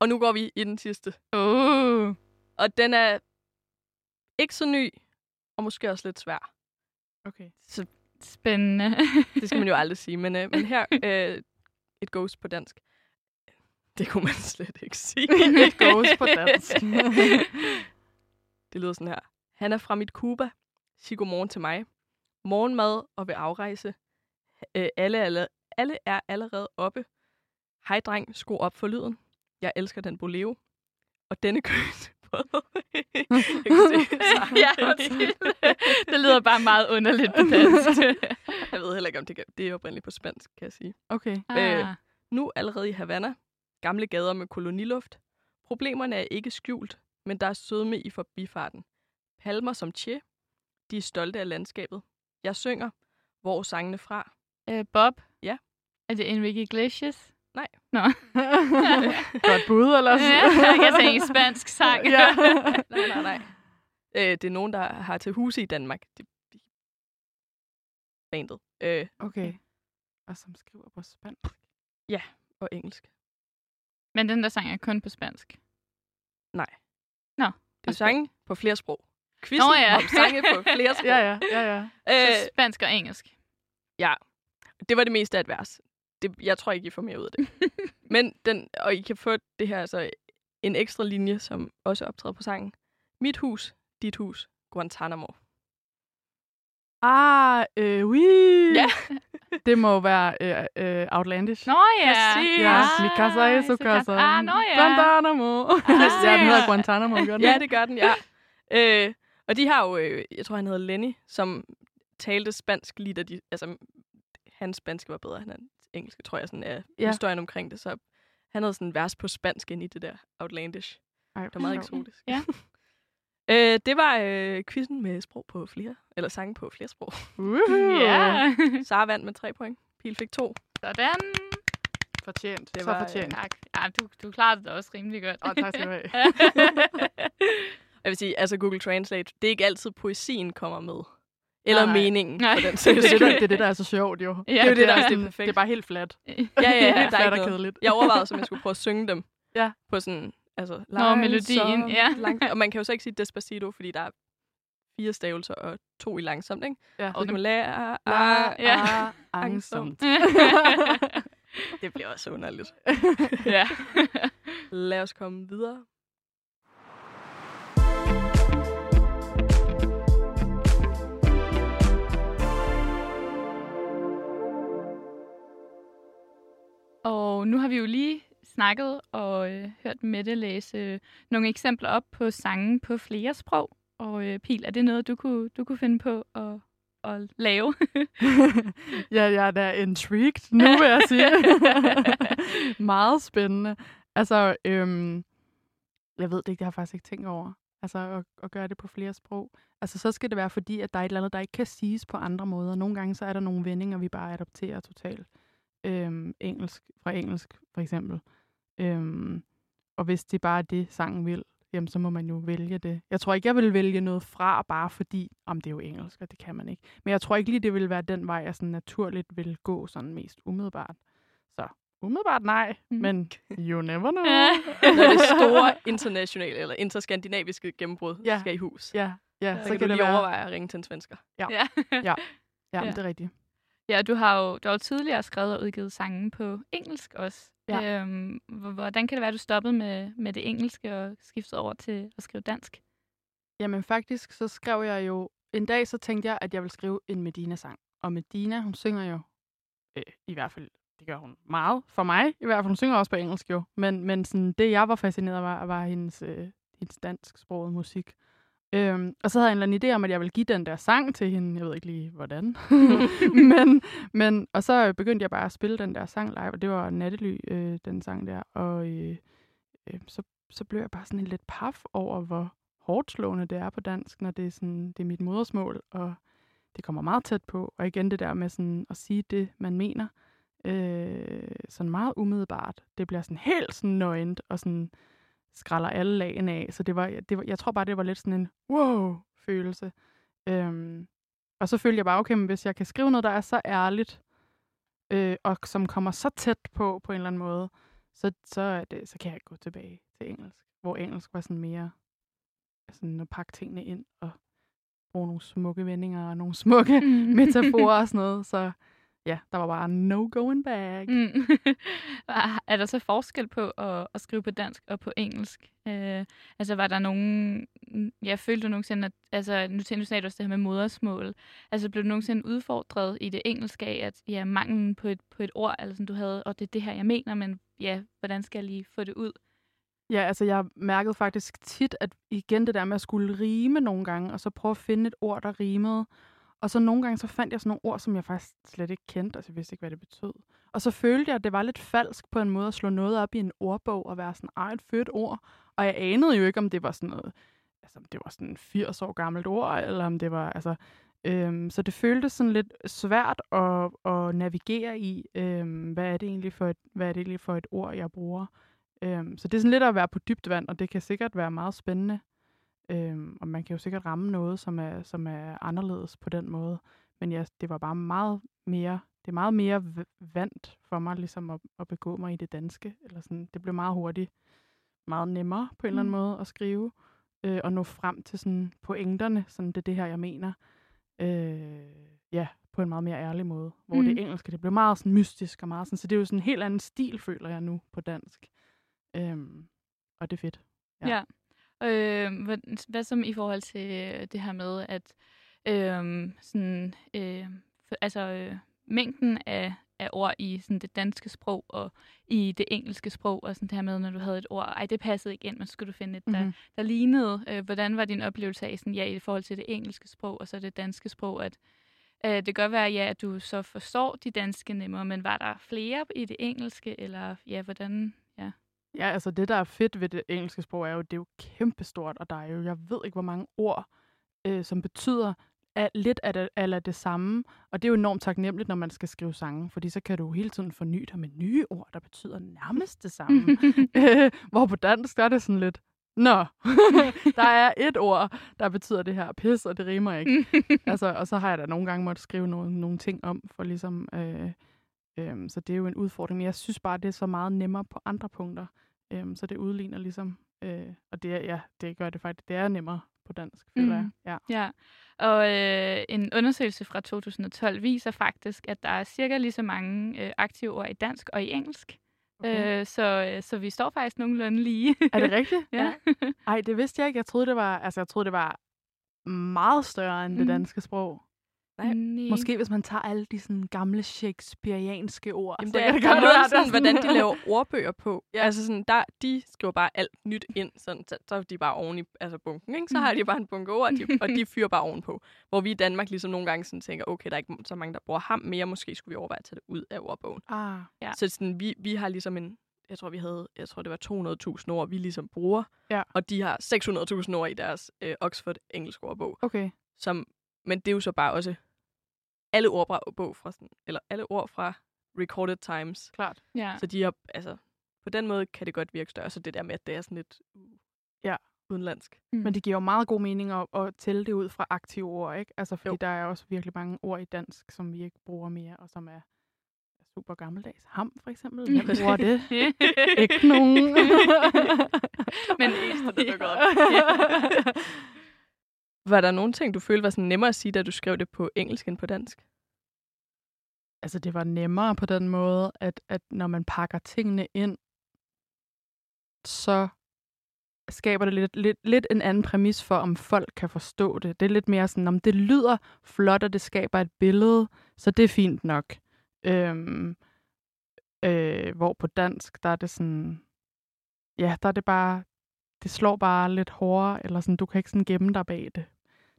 Og nu går vi i den sidste. Uh. Og den er ikke så ny, og måske også lidt svær. okay. Så Spændende. det skal man jo aldrig sige. Men, øh, men her, øh, et ghost på dansk. Det kunne man slet ikke sige. Et ghost på dansk. det lyder sådan her. Han er fra mit Cuba. Sig godmorgen til mig. Morgenmad og ved afrejse. Øh, alle, alle, alle er allerede oppe. Hej dreng, skru op for lyden. Jeg elsker den boleo. Og denne køs. Ja, det lyder bare meget underligt på dansk. Jeg ved heller ikke, om det, kan, det er oprindeligt på spansk, kan jeg sige. Okay. ah. Nu allerede i Havana. Gamle gader med koloniluft. Problemerne er ikke skjult, men der er sødme i forbifarten. Palmer som Che. De er stolte af landskabet. Jeg synger. Hvor er sangene fra? Øh, Bob? Ja. Er det Enrique Iglesias? Nej. Nå. Godt bud, eller ja, jeg sagde en spansk sang. ja. Nej, nej, nej. Øh, det er nogen, der har til huse i Danmark. De, de, bandet. Øh, Okay. Og som skriver på spansk. og engelsk. Men den der sang er kun på spansk. Nej. Nå. Det er sange på flere sprog. Quizzen Nå ja. om sange på flere sprog. Ja, ja, ja, ja. Så Øh, spansk og engelsk. det var det meste af et vers. Det, jeg tror ikke, I får mere ud af det. Men den, og I kan få det her, altså en ekstra linje, som også optræder på sangen. Mit hus, dit hus, Guantanamo. Ah, øh, oui. Ja. det må være øh, øh, Outlandish. Nå ja. Præcis. Ja, Ah, mi casa es su casa. Ah, nå ja. Guantanamo. Ah. ja, den hedder Guantanamo, gør den? Ja, det gør den, ja. øh, og de har jo, øh, jeg tror, han hedder Lenny, som talte spansk lige da de, altså, hans spanske var bedre end hans engelske, tror jeg, sådan er Ja. historien omkring det. Så han havde sådan en vers på spansk ind i det der Outlandish. Ej, Det var meget eksotisk. Ja. øh, det var øh, quizzen med sprog på flere, eller sange på flere sprog. Uhuh. Ja. Sara vandt med tre point. Pil fik to. Sådan. Fortjent. Det Så var, fortjent. Tak. Ja, du, du klarede det også rimelig godt. Åh, tak skal du have. jeg vil sige, altså Google Translate, det er ikke altid poesien kommer med. Eller Nej. meningen Nej. på den Det er sags det, skyld. det er det, der er så sjovt, jo. Ja, Det er jo det, der er er sådan- perfekt. Det er bare helt flat. Ja, ja, ja. helt Der er flat ikke og kedeligt. Jeg overvejede, om jeg skulle prøve at synge dem. Ja. På sådan, altså, Nå, melodien, ja. Langt, og man kan jo så ikke sige Despacito, fordi der er fire stavelser og to i langsomt, ikke? Ja. Så kan man lære, ah, La, ah, Ja. ah, angstsomt. det bliver også underligt. ja. Lad os komme videre. Og nu har vi jo lige snakket og øh, hørt Mette læse øh, nogle eksempler op på sange på flere sprog. Og øh, Pil, er det noget, du kunne, du kunne finde på at, at lave? ja, jeg er da intrigued nu, vil jeg sige. Meget spændende. Altså, øhm, jeg ved det ikke, det har jeg faktisk ikke tænkt over. Altså, at, at gøre det på flere sprog. Altså, så skal det være fordi, at der er et eller andet, der ikke kan siges på andre måder. Nogle gange, så er der nogle vendinger, vi bare adopterer totalt. Øhm, engelsk, fra engelsk, for eksempel. Øhm, og hvis det bare er det, sangen vil, jamen så må man jo vælge det. Jeg tror ikke, jeg vil vælge noget fra, bare fordi, om det er jo engelsk, og det kan man ikke. Men jeg tror ikke lige, det vil være den vej, jeg sådan naturligt vil gå sådan mest umiddelbart. Så umiddelbart nej, mm. men you never know. Når det store internationale eller interskandinaviske gennembrud Ja. ja. skal i hus, ja, ja, så, så, kan kan du det lige være. overveje at ringe til en svensker. Ja, Ja. ja, Ja. det er rigtigt. Ja, du har jo, du har jo tidligere skrevet og udgivet sange på engelsk også. Ja. Øhm, hvordan kan det være, at du stoppede med, med det engelske og skiftede over til at skrive dansk? Jamen faktisk, så skrev jeg jo... En dag så tænkte jeg, at jeg ville skrive en Medina-sang. Og Medina, hun synger jo... Øh, I hvert fald, det gør hun meget for mig. I hvert fald, hun synger også på engelsk jo. Men, men sådan, det, jeg var fascineret af, var, var hendes, øh, hendes dansksproget musik. Øhm, og så havde jeg en eller anden idé om, at jeg ville give den der sang til hende. Jeg ved ikke lige, hvordan. men, men, og så begyndte jeg bare at spille den der sang live, og det var Nattely, øh, den sang der. Og øh, øh, så, så blev jeg bare sådan lidt paf over, hvor hårdt slående det er på dansk, når det er, sådan, det er mit modersmål, og det kommer meget tæt på. Og igen det der med sådan at sige det, man mener, øh, sådan meget umiddelbart. Det bliver sådan helt sådan nøgent, og sådan skralder alle lagene af. Så det var, det var, jeg tror bare, det var lidt sådan en wow-følelse. Øhm, og så følte jeg bare, okay, men hvis jeg kan skrive noget, der er så ærligt, øh, og som kommer så tæt på, på en eller anden måde, så, så, er det, så kan jeg gå tilbage til engelsk. Hvor engelsk var sådan mere sådan at pakke tingene ind og bruge nogle smukke vendinger og nogle smukke metaforer og sådan noget. Så ja, der var bare no going back. Mm. er der så forskel på at, at skrive på dansk og på engelsk? Øh, altså var der nogen... Jeg følte du nogensinde, at... Altså, nu, nu sagde du også det her med modersmål. Altså blev du nogensinde udfordret i det engelske af, at ja, manglen på et, på et ord, eller sådan du havde, og det er det her, jeg mener, men ja, hvordan skal jeg lige få det ud? Ja, altså jeg mærkede faktisk tit, at igen det der med at skulle rime nogle gange, og så prøve at finde et ord, der rimede. Og så nogle gange så fandt jeg sådan nogle ord, som jeg faktisk slet ikke kendte, altså jeg vidste ikke, hvad det betød. Og så følte jeg, at det var lidt falsk på en måde at slå noget op i en ordbog og være sådan, ej, et fedt ord. Og jeg anede jo ikke, om det var sådan noget, altså om det var sådan 80 år gammelt ord, eller om det var, altså, øhm, så det føltes sådan lidt svært at, at navigere i, øhm, hvad er det egentlig for et, hvad er det egentlig for et ord, jeg bruger. Øhm, så det er sådan lidt at være på dybt vand, og det kan sikkert være meget spændende. Øhm, og man kan jo sikkert ramme noget, som er, som er anderledes på den måde. Men ja, det var bare meget mere, det er meget mere vant for mig, ligesom at, at begå mig i det danske. Eller sådan, det blev meget hurtigt meget nemmere på en eller anden Mm. måde at skrive, øh, og nå frem til sådan pointerne, sådan det er det her, jeg mener. Øh, ja, på en meget mere ærlig måde. Hvor mm. Mm. det engelske, det blev meget sådan mystisk og meget sådan, så det er jo sådan en helt anden stil, føler jeg nu på dansk. Øhm, og det er fedt. Ja. Ja. Øh, hvad, hvad som i forhold til øh, det her med, at øh, sådan, øh, for, altså, øh, mængden af, af ord i sådan, det danske sprog og i det engelske sprog, og sådan det her med, når du havde et ord, ej, det passede ikke ind, men skulle du finde et, der, Mhm. der lignede. Øh, hvordan var din oplevelse af, sådan, ja, i forhold til det engelske sprog og så det danske sprog, at øh, det kan godt være, ja, at du så forstår de danske nemmere, men var der flere i det engelske, eller ja, hvordan, ja. Ja, altså det, der er fedt ved det engelske sprog, er jo, det er jo kæmpestort, og der er jo, jeg ved ikke, hvor mange ord, øh, som betyder af, lidt af det, eller det samme. Og det er jo enormt taknemmeligt, når man skal skrive sange, fordi så kan du hele tiden forny dig med nye ord, der betyder nærmest det samme. øh, hvor på dansk, der er det sådan lidt, Nå, der er et ord, der betyder det her pis, og det rimer ikke. altså, og så har jeg da nogle gange måttet skrive nogle, nogle ting om, for ligesom, øh, øh, så det er jo en udfordring. Men jeg synes bare, det er så meget nemmere på andre punkter. Øh, så det udligner ligesom, øh, og det er, ja, det gør det faktisk, det er nemmere på dansk, føler jeg. Mm. Ja. Ja, og øh, en undersøgelse fra 2012 viser faktisk, at der er cirka lige så mange øh, aktive ord i dansk og i engelsk. Okay. Øh, så, øh, så vi står faktisk nogenlunde lige. Er det rigtigt? ja. Ej, det vidste jeg ikke. Jeg troede, det var, altså, jeg troede, det var meget større end det Mm. danske sprog. Nej, Nej. Måske hvis man tager alle de sådan gamle shakespearianske ord. Jamen, det er, det godt noget sådan, er hvordan de laver ordbøger på. Ja. Altså sådan, der, de skriver bare alt nyt ind, sådan, så, så er de bare oven i altså bunken, ikke? Så Mm. har de bare en bunke ord, og de, og de fyrer bare ovenpå. Hvor vi i Danmark ligesom nogle gange sådan tænker, okay, der er ikke så mange, der bruger ham mere, måske skulle vi overveje at tage det ud af ordbogen. Ah, Ja. Så sådan, vi, vi har ligesom en, jeg tror, vi havde, jeg tror, det var 200.000 ord, vi ligesom bruger. Ja. Og de har 600.000 ord i deres øh, Oxford engelsk ordbog. okay. Som, men det er jo så bare også alle ordbog fra sådan, eller alle ord fra recorded times. Klart. Ja. Så de har, altså, på den måde kan det godt virke større, så det der med, at det er sådan lidt uh, Ja. udenlandsk. Mm. Men det giver jo meget god mening at, at tælle det ud fra aktive ord, ikke? Altså, fordi Jo. der er også virkelig mange ord i dansk, som vi ikke bruger mere, og som er super gammeldags. Ham, for eksempel. Hvem bruger det? ikke nogen. Men det der dukkede op. Var der nogle ting, du følte var sådan nemmere at sige, da du skrev det på engelsk end på dansk? altså, det var nemmere på den måde, at, at når man pakker tingene ind, så skaber det lidt, lidt, lidt en anden præmis for, om folk kan forstå det. Det er lidt mere sådan, om det lyder flot, og det skaber et billede, så det er fint nok. Øhm, øh, hvor på dansk, der er det sådan, ja, der er det bare, det slår bare lidt hårdere, eller sådan, du kan ikke sådan gemme dig bag det.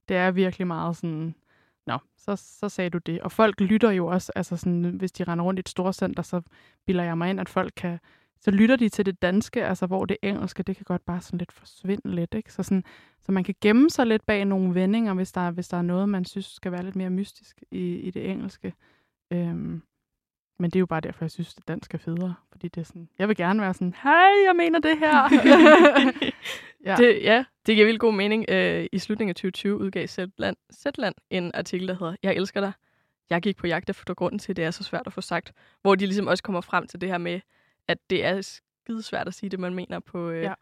Det er virkelig meget sådan, nå, så, så sagde du det. Og folk lytter jo også, altså sådan, hvis de render rundt i et storcenter, så bilder jeg mig ind, at folk kan, så lytter de til det danske, altså hvor det engelske, det kan godt bare sådan lidt forsvinde lidt, ikke? Så, sådan, så man kan gemme sig lidt bag nogle vendinger, hvis der, hvis der er noget, man synes skal være lidt mere mystisk i, i det engelske. Øhm, men det er jo bare derfor, jeg synes, at dansk er federe. Fordi det er sådan, jeg vil gerne være sådan, hej, jeg mener det her. ja. Det, ja, det giver vildt god mening. Øh, I slutningen af 2020 udgav Zetland, Zetland en artikel, der hedder Jeg elsker dig. Jeg gik på jagt efter grunden til, at det er så svært at få sagt. Hvor de ligesom også kommer frem til det her med, at det er skide svært at sige det, man mener på, øh, Ja.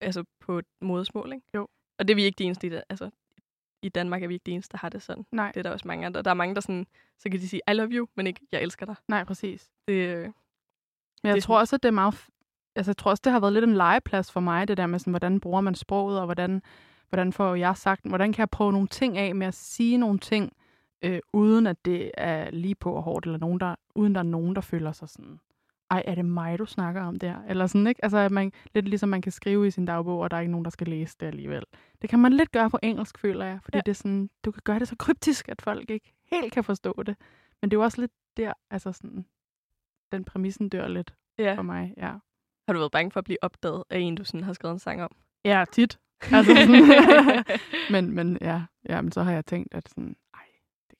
altså på et modersmål. Ikke? Jo. Og det er vi ikke de eneste i det. Altså, i Danmark er vi ikke de eneste, der har det sådan. Nej, Det er der også mange andre. Der er mange, der sådan, så kan de sige, I love you, men ikke, jeg elsker dig. nej, præcis. Det, øh, Men jeg Det- tror også, at det er meget... Altså, jeg tror også, det har været lidt en legeplads for mig, det der med, sådan, hvordan bruger man sproget, og hvordan, hvordan får jeg sagt, hvordan kan jeg prøve nogle ting af med at sige nogle ting, øh, uden at det er lige på og hårdt, eller nogen, der, uden der er nogen, der føler sig sådan, ej, er det mig, du snakker om der? Eller sådan, ikke? Altså, at man, lidt ligesom man kan skrive i sin dagbog, og der er ikke nogen, der skal læse det alligevel. Det kan man lidt gøre på engelsk, føler jeg, fordi Ja. det er sådan, du kan gøre det så kryptisk, at folk ikke helt kan forstå det. Men det er jo også lidt der, altså sådan, den præmissen dør lidt ja. for mig, ja. Har du været bange for at blive opdaget af en, du sådan har skrevet en sang om? Ja, tit. Altså sådan, men, men ja, ja, men så har jeg tænkt, at sådan,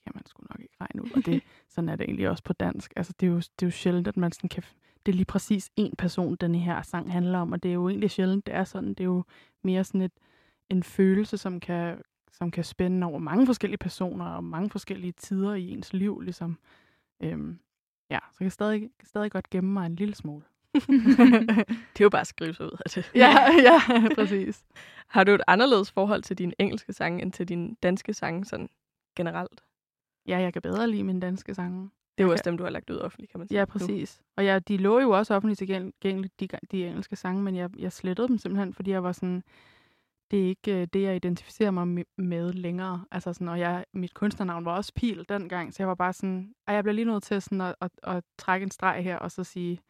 kan man sgu nok ikke regne ud. Og det, sådan er det egentlig også på dansk. Altså, det er jo, det er jo sjældent, at man sådan kan... Det er lige præcis en person, den her sang handler om, og det er jo egentlig sjældent, det er sådan. Det er jo mere sådan et, en følelse, som kan, som kan spænde over mange forskellige personer og mange forskellige tider i ens liv, ligesom. Øhm, ja, så jeg kan stadig, kan stadig godt gemme mig en lille smule. Det er jo bare at skrive sig ud af det. ja, ja, præcis. Har du et anderledes forhold til dine engelske sange, end til dine danske sange sådan generelt? Ja, jeg kan bedre lide mine danske sange. Det er jo også dem, du har lagt ud offentligt, kan man sige. Ja, nu. præcis. Og ja, de lå jo også offentligt tilgængeligt, de, de engelske sange, men jeg, jeg slettede dem simpelthen, fordi jeg var sådan, det er ikke øh, det, jeg identificerer mig me- med længere. Altså sådan, og jeg, mit kunstnernavn var også Pil dengang, så jeg var bare sådan, ej, jeg bliver lige nødt til sådan at, at, at trække en streg her, og så sige,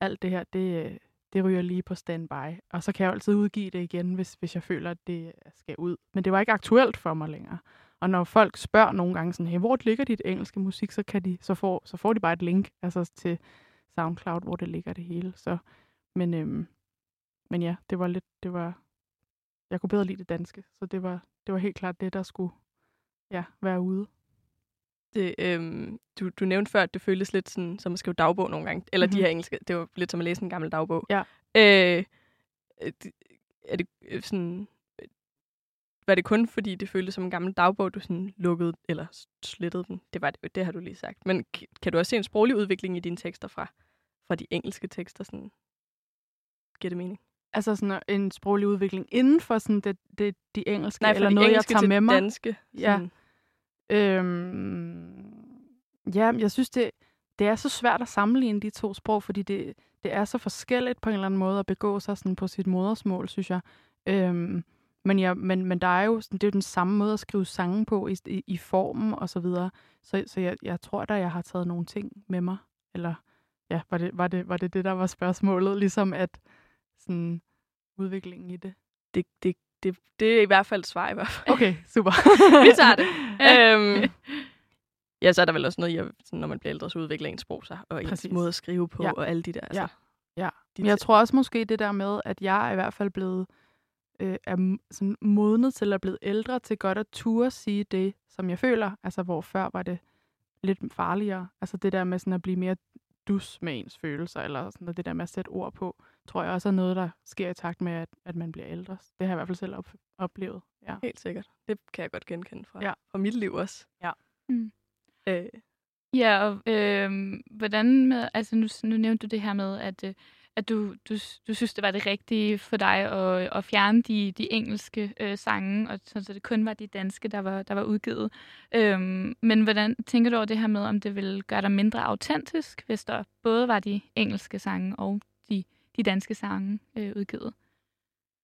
alt det her, det, øh, det ryger lige på standby. Og så kan jeg jo altid udgive det igen, hvis, hvis jeg føler, at det skal ud. Men det var ikke aktuelt for mig længere. Og når folk spørger nogle gange sådan, hey, hvor ligger dit engelske musik, så, kan de, så, får, så får de bare et link altså til SoundCloud, hvor det ligger det hele. Så, men, øhm, men ja, det var lidt, det var, jeg kunne bedre lide det danske, så det var, det var helt klart det, der skulle ja, være ude. Det, øhm, du, du nævnte før, at det føltes lidt sådan, som at skrive dagbog nogle gange. Eller mm-hmm. de her engelske. Det var lidt som at læse en gammel dagbog. Ja. Øh, øh, er det øh, sådan... Var det kun fordi, det føltes som en gammel dagbog, du sådan lukkede eller slettede den? Det, var det, det har du lige sagt. Men kan du også se en sproglig udvikling i dine tekster fra, fra de engelske tekster? Sådan, giver det mening? Altså sådan en sproglig udvikling inden for sådan det, det, de engelske, Nej, eller de noget, jeg engelske tager til med mig. danske. Ja. Sådan, Øhm, ja, jeg synes, det, det er så svært at sammenligne de to sprog, fordi det, det er så forskelligt på en eller anden måde at begå sig sådan på sit modersmål, synes jeg. Øhm, men, ja, men, men der er jo sådan, det er jo den samme måde at skrive sange på i, i, i formen og så videre. Så, så jeg, jeg tror da, jeg har taget nogle ting med mig. Eller ja, var det var det, var det, det der var spørgsmålet? Ligesom at sådan, udviklingen i det. det, det, det, det er i hvert fald svar i hvert fald. Okay, super. Vi tager det. øhm, ja, så er der vel også noget, i, at sådan, når man bliver ældre, så udvikler ens sprog sig, og ens måde at skrive på, Ja. og alle de der. Altså, Ja. de Men jeg tror også måske det der med, at jeg er i hvert fald blevet øh, er sådan modnet til at blive ældre til godt at ture sige det, som jeg føler. Altså hvor før var det lidt farligere. Altså det der med sådan at blive mere dus med ens følelser, eller sådan noget, det der med at sætte ord på, tror jeg også er noget, der sker i takt med, at, at man bliver ældre. Det har jeg i hvert fald selv op- oplevet. Ja. Helt sikkert. Det kan jeg godt genkende fra, Ja. fra mit liv også. Ja. Mm. Øh, Ja, og øh, hvordan med, altså nu, nu nævnte du det her med, at, øh, at du, du, du synes, det var det rigtige for dig at, at fjerne de, de engelske øh, sange, og så, så det kun var de danske, der var, der var udgivet. Øhm, men hvordan tænker du over det her med, om det ville gøre dig mindre autentisk, hvis der både var de engelske sange og de, de danske sange øh, udgivet?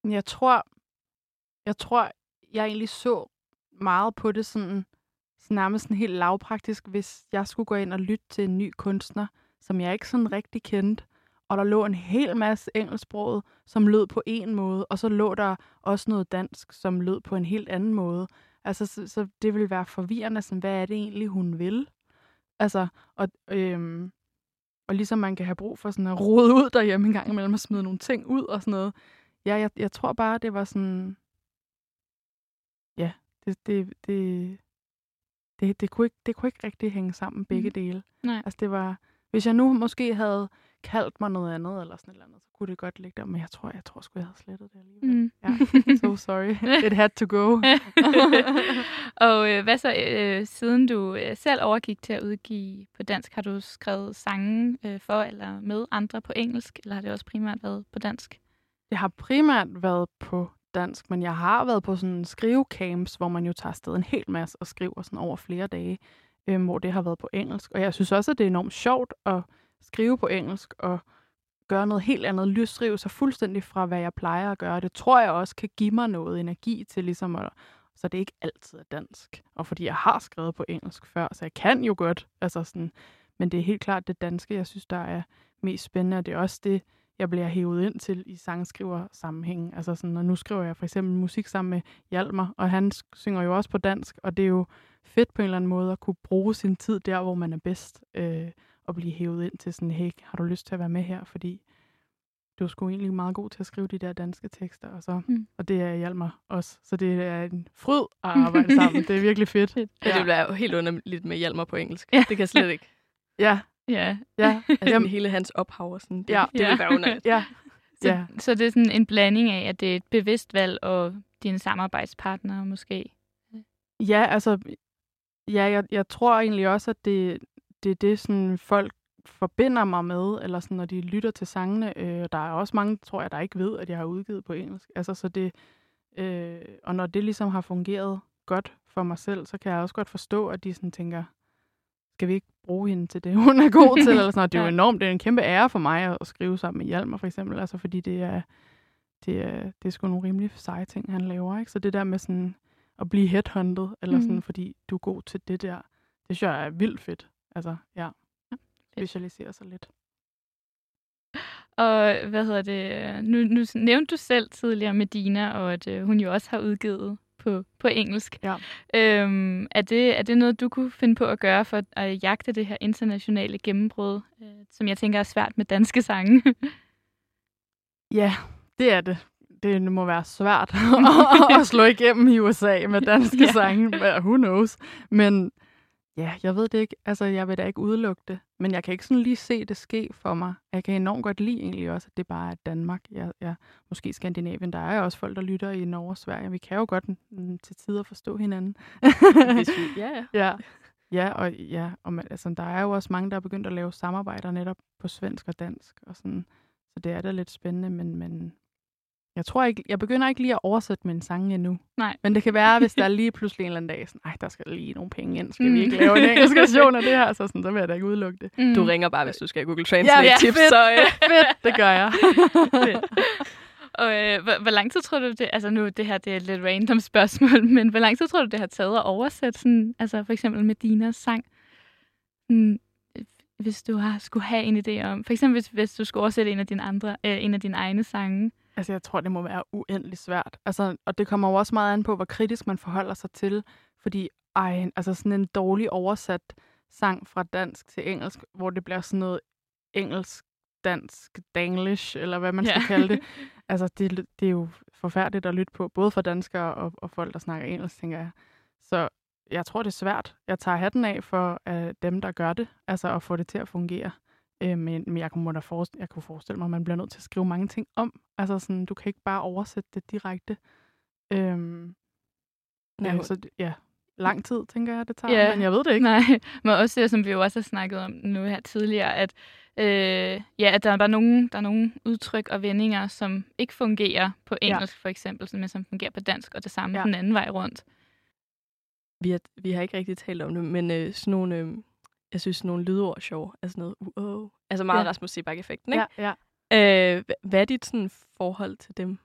Jeg tror, jeg tror, jeg egentlig så meget på det sådan, sådan nærmest sådan helt lavpraktisk, hvis jeg skulle gå ind og lytte til en ny kunstner, som jeg ikke sådan rigtig kendte, og der lå en hel masse engelsksproget, som lød på en måde, og så lå der også noget dansk, som lød på en helt anden måde. Altså, så, så det ville være forvirrende, sådan, hvad er det egentlig, hun vil? Altså, og, øhm, og ligesom man kan have brug for sådan at rode ud derhjemme en gang imellem og smide nogle ting ud og sådan noget, Ja, jeg, jeg tror bare, det var sådan... Ja, det, det, det, det, det, kunne, ikke, det kunne ikke rigtig hænge sammen, begge Mhm. dele. Nej. Altså, det var... Hvis jeg nu måske havde kaldt mig noget andet, eller sådan et eller andet, så kunne det godt ligge der. Men jeg tror, jeg tror sgu, jeg havde slettet det alligevel. Mm. Ja, so sorry. It had to go. og øh, hvad så, øh, siden du øh, selv overgik til at udgive på dansk, har du skrevet sange øh, for eller med andre på engelsk, eller har det også primært været på dansk? Jeg har primært været på dansk, men jeg har været på sådan skrivecamps, hvor man jo tager afsted en hel masse og skriver sådan over flere dage, øhm, hvor det har været på engelsk. Og jeg synes også, at det er enormt sjovt at skrive på engelsk og gøre noget helt andet, løsrive sig fuldstændig fra, hvad jeg plejer at gøre. Det tror jeg også kan give mig noget energi til ligesom at så det ikke altid er dansk. Og fordi jeg har skrevet på engelsk før, så jeg kan jo godt. Altså sådan, men det er helt klart det danske, jeg synes, der er mest spændende, og det er også det, jeg bliver hævet ind til i sangskriver sammenhæng. Altså sådan, og nu skriver jeg for eksempel musik sammen med Hjalmar, og han synger jo også på dansk, og det er jo fedt på en eller anden måde at kunne bruge sin tid der, hvor man er bedst, øh, og blive hævet ind til sådan, hey, har du lyst til at være med her? Fordi du er sgu egentlig meget god til at skrive de der danske tekster, og, så, Mm. og det er Hjalmar også. Så det er en fryd at arbejde sammen. Det er virkelig fedt. Fedt. ja. Det være jo helt underligt med Hjalmar på engelsk. Ja. Det kan jeg slet ikke. Ja, Ja. ja, Altså, Jamen, hele hans ophav og sådan. Det, Ja. det ville være underligt. ja, Så, ja. så det er sådan en blanding af, at det er et bevidst valg, og dine samarbejdspartnere måske. Ja, altså, ja, jeg, jeg tror egentlig også, at det, det er det, sådan folk forbinder mig med, eller sådan, når de lytter til sangene. Øh, der er også mange, tror jeg, der ikke ved, at jeg har udgivet på engelsk. Altså, så det, øh, og når det ligesom har fungeret godt for mig selv, så kan jeg også godt forstå, at de sådan tænker, skal vi ikke bruge hende til det, hun er god til? Eller sådan. Det er jo enormt, det er en kæmpe ære for mig at skrive sammen med Hjalmar, for eksempel, altså, fordi det er, det er, det er sgu nogle rimelig seje ting, han laver. Ikke? Så det der med sådan at blive headhunted, eller sådan, mm. fordi du er god til det der, det synes jeg er vildt fedt. Altså, ja. Specialisere sig lidt. Og hvad hedder det? Nu, nu nævnte du selv tidligere Medina, og at øh, hun jo også har udgivet på, på engelsk. Ja. Øhm, er, det, er det noget, du kunne finde på at gøre for at jagte det her internationale gennembrud, øh, som jeg tænker er svært med danske sange? ja, det er det. Det må være svært at slå igennem i USA med danske ja. sange. Who knows? Men Ja, jeg ved det ikke. Altså, jeg vil da ikke udelukke det. Men jeg kan ikke sådan lige se det ske for mig. Jeg kan enormt godt lide egentlig også, at det bare er Danmark. Jeg, jeg, måske Skandinavien. Der er jo også folk, der lytter i Norge og Sverige. Vi kan jo godt mm, til tider forstå hinanden. Hvis vi, ja, ja. ja. Ja, og, ja, og man, altså, der er jo også mange, der er begyndt at lave samarbejder netop på svensk og dansk. Og sådan. Så det er da lidt spændende, men, men jeg tror ikke, jeg begynder ikke lige at oversætte min sang endnu. Nej. Men det kan være, hvis der er lige pludselig en eller anden dag, sådan, nej, der skal lige nogle penge ind. Skal mm. vi ikke lave en engelsk version af det her? Så, sådan, så vil jeg da ikke udelukke det. Mm. Du ringer bare, hvis du skal have Google Translate ja, ja, tips. Fedt, så, øh. fedt, det gør jeg. Og øh, hvor, hvor lang tid tror du det, altså nu det her det er et lidt random spørgsmål, men hvor lang tid tror du det har taget at oversætte sådan, altså for eksempel med Dinas sang? Mm, hvis du har skulle have en idé om, for eksempel hvis, hvis du skulle oversætte en af dine andre, øh, en af dine egne sange, Altså, jeg tror, det må være uendelig svært. Altså, og det kommer jo også meget an på, hvor kritisk man forholder sig til. Fordi, ej, altså sådan en dårlig oversat sang fra dansk til engelsk, hvor det bliver sådan noget engelsk, dansk, danglish, eller hvad man skal ja. kalde det. Altså, det, det er jo forfærdeligt at lytte på, både for danskere og, og folk, der snakker engelsk, tænker jeg. Så jeg tror, det er svært. Jeg tager hatten af for uh, dem, der gør det, altså at få det til at fungere. Øh, men, men jeg, kunne, da forestille, jeg kunne forestille mig, at man bliver nødt til at skrive mange ting om. Altså sådan, du kan ikke bare oversætte det direkte. Øhm, ja, så ja, lang tid, tænker jeg, det tager, ja, men jeg ved det ikke. Nej, men også det, som vi jo også har snakket om nu her tidligere, at, øh, ja, at der er bare nogle, der er nogle udtryk og vendinger, som ikke fungerer på engelsk ja. for eksempel, men som fungerer på dansk, og det samme ja. den anden vej rundt. Vi har, vi har ikke rigtig talt om det, men øh, sådan nogle... Øh, jeg synes, nogle lydord er sjove. Altså noget, uh, uh. Altså meget ja. Rasmus Sebak-effekten, ikke? Ja, ja. Øh, hvad er dit sådan, forhold til dem?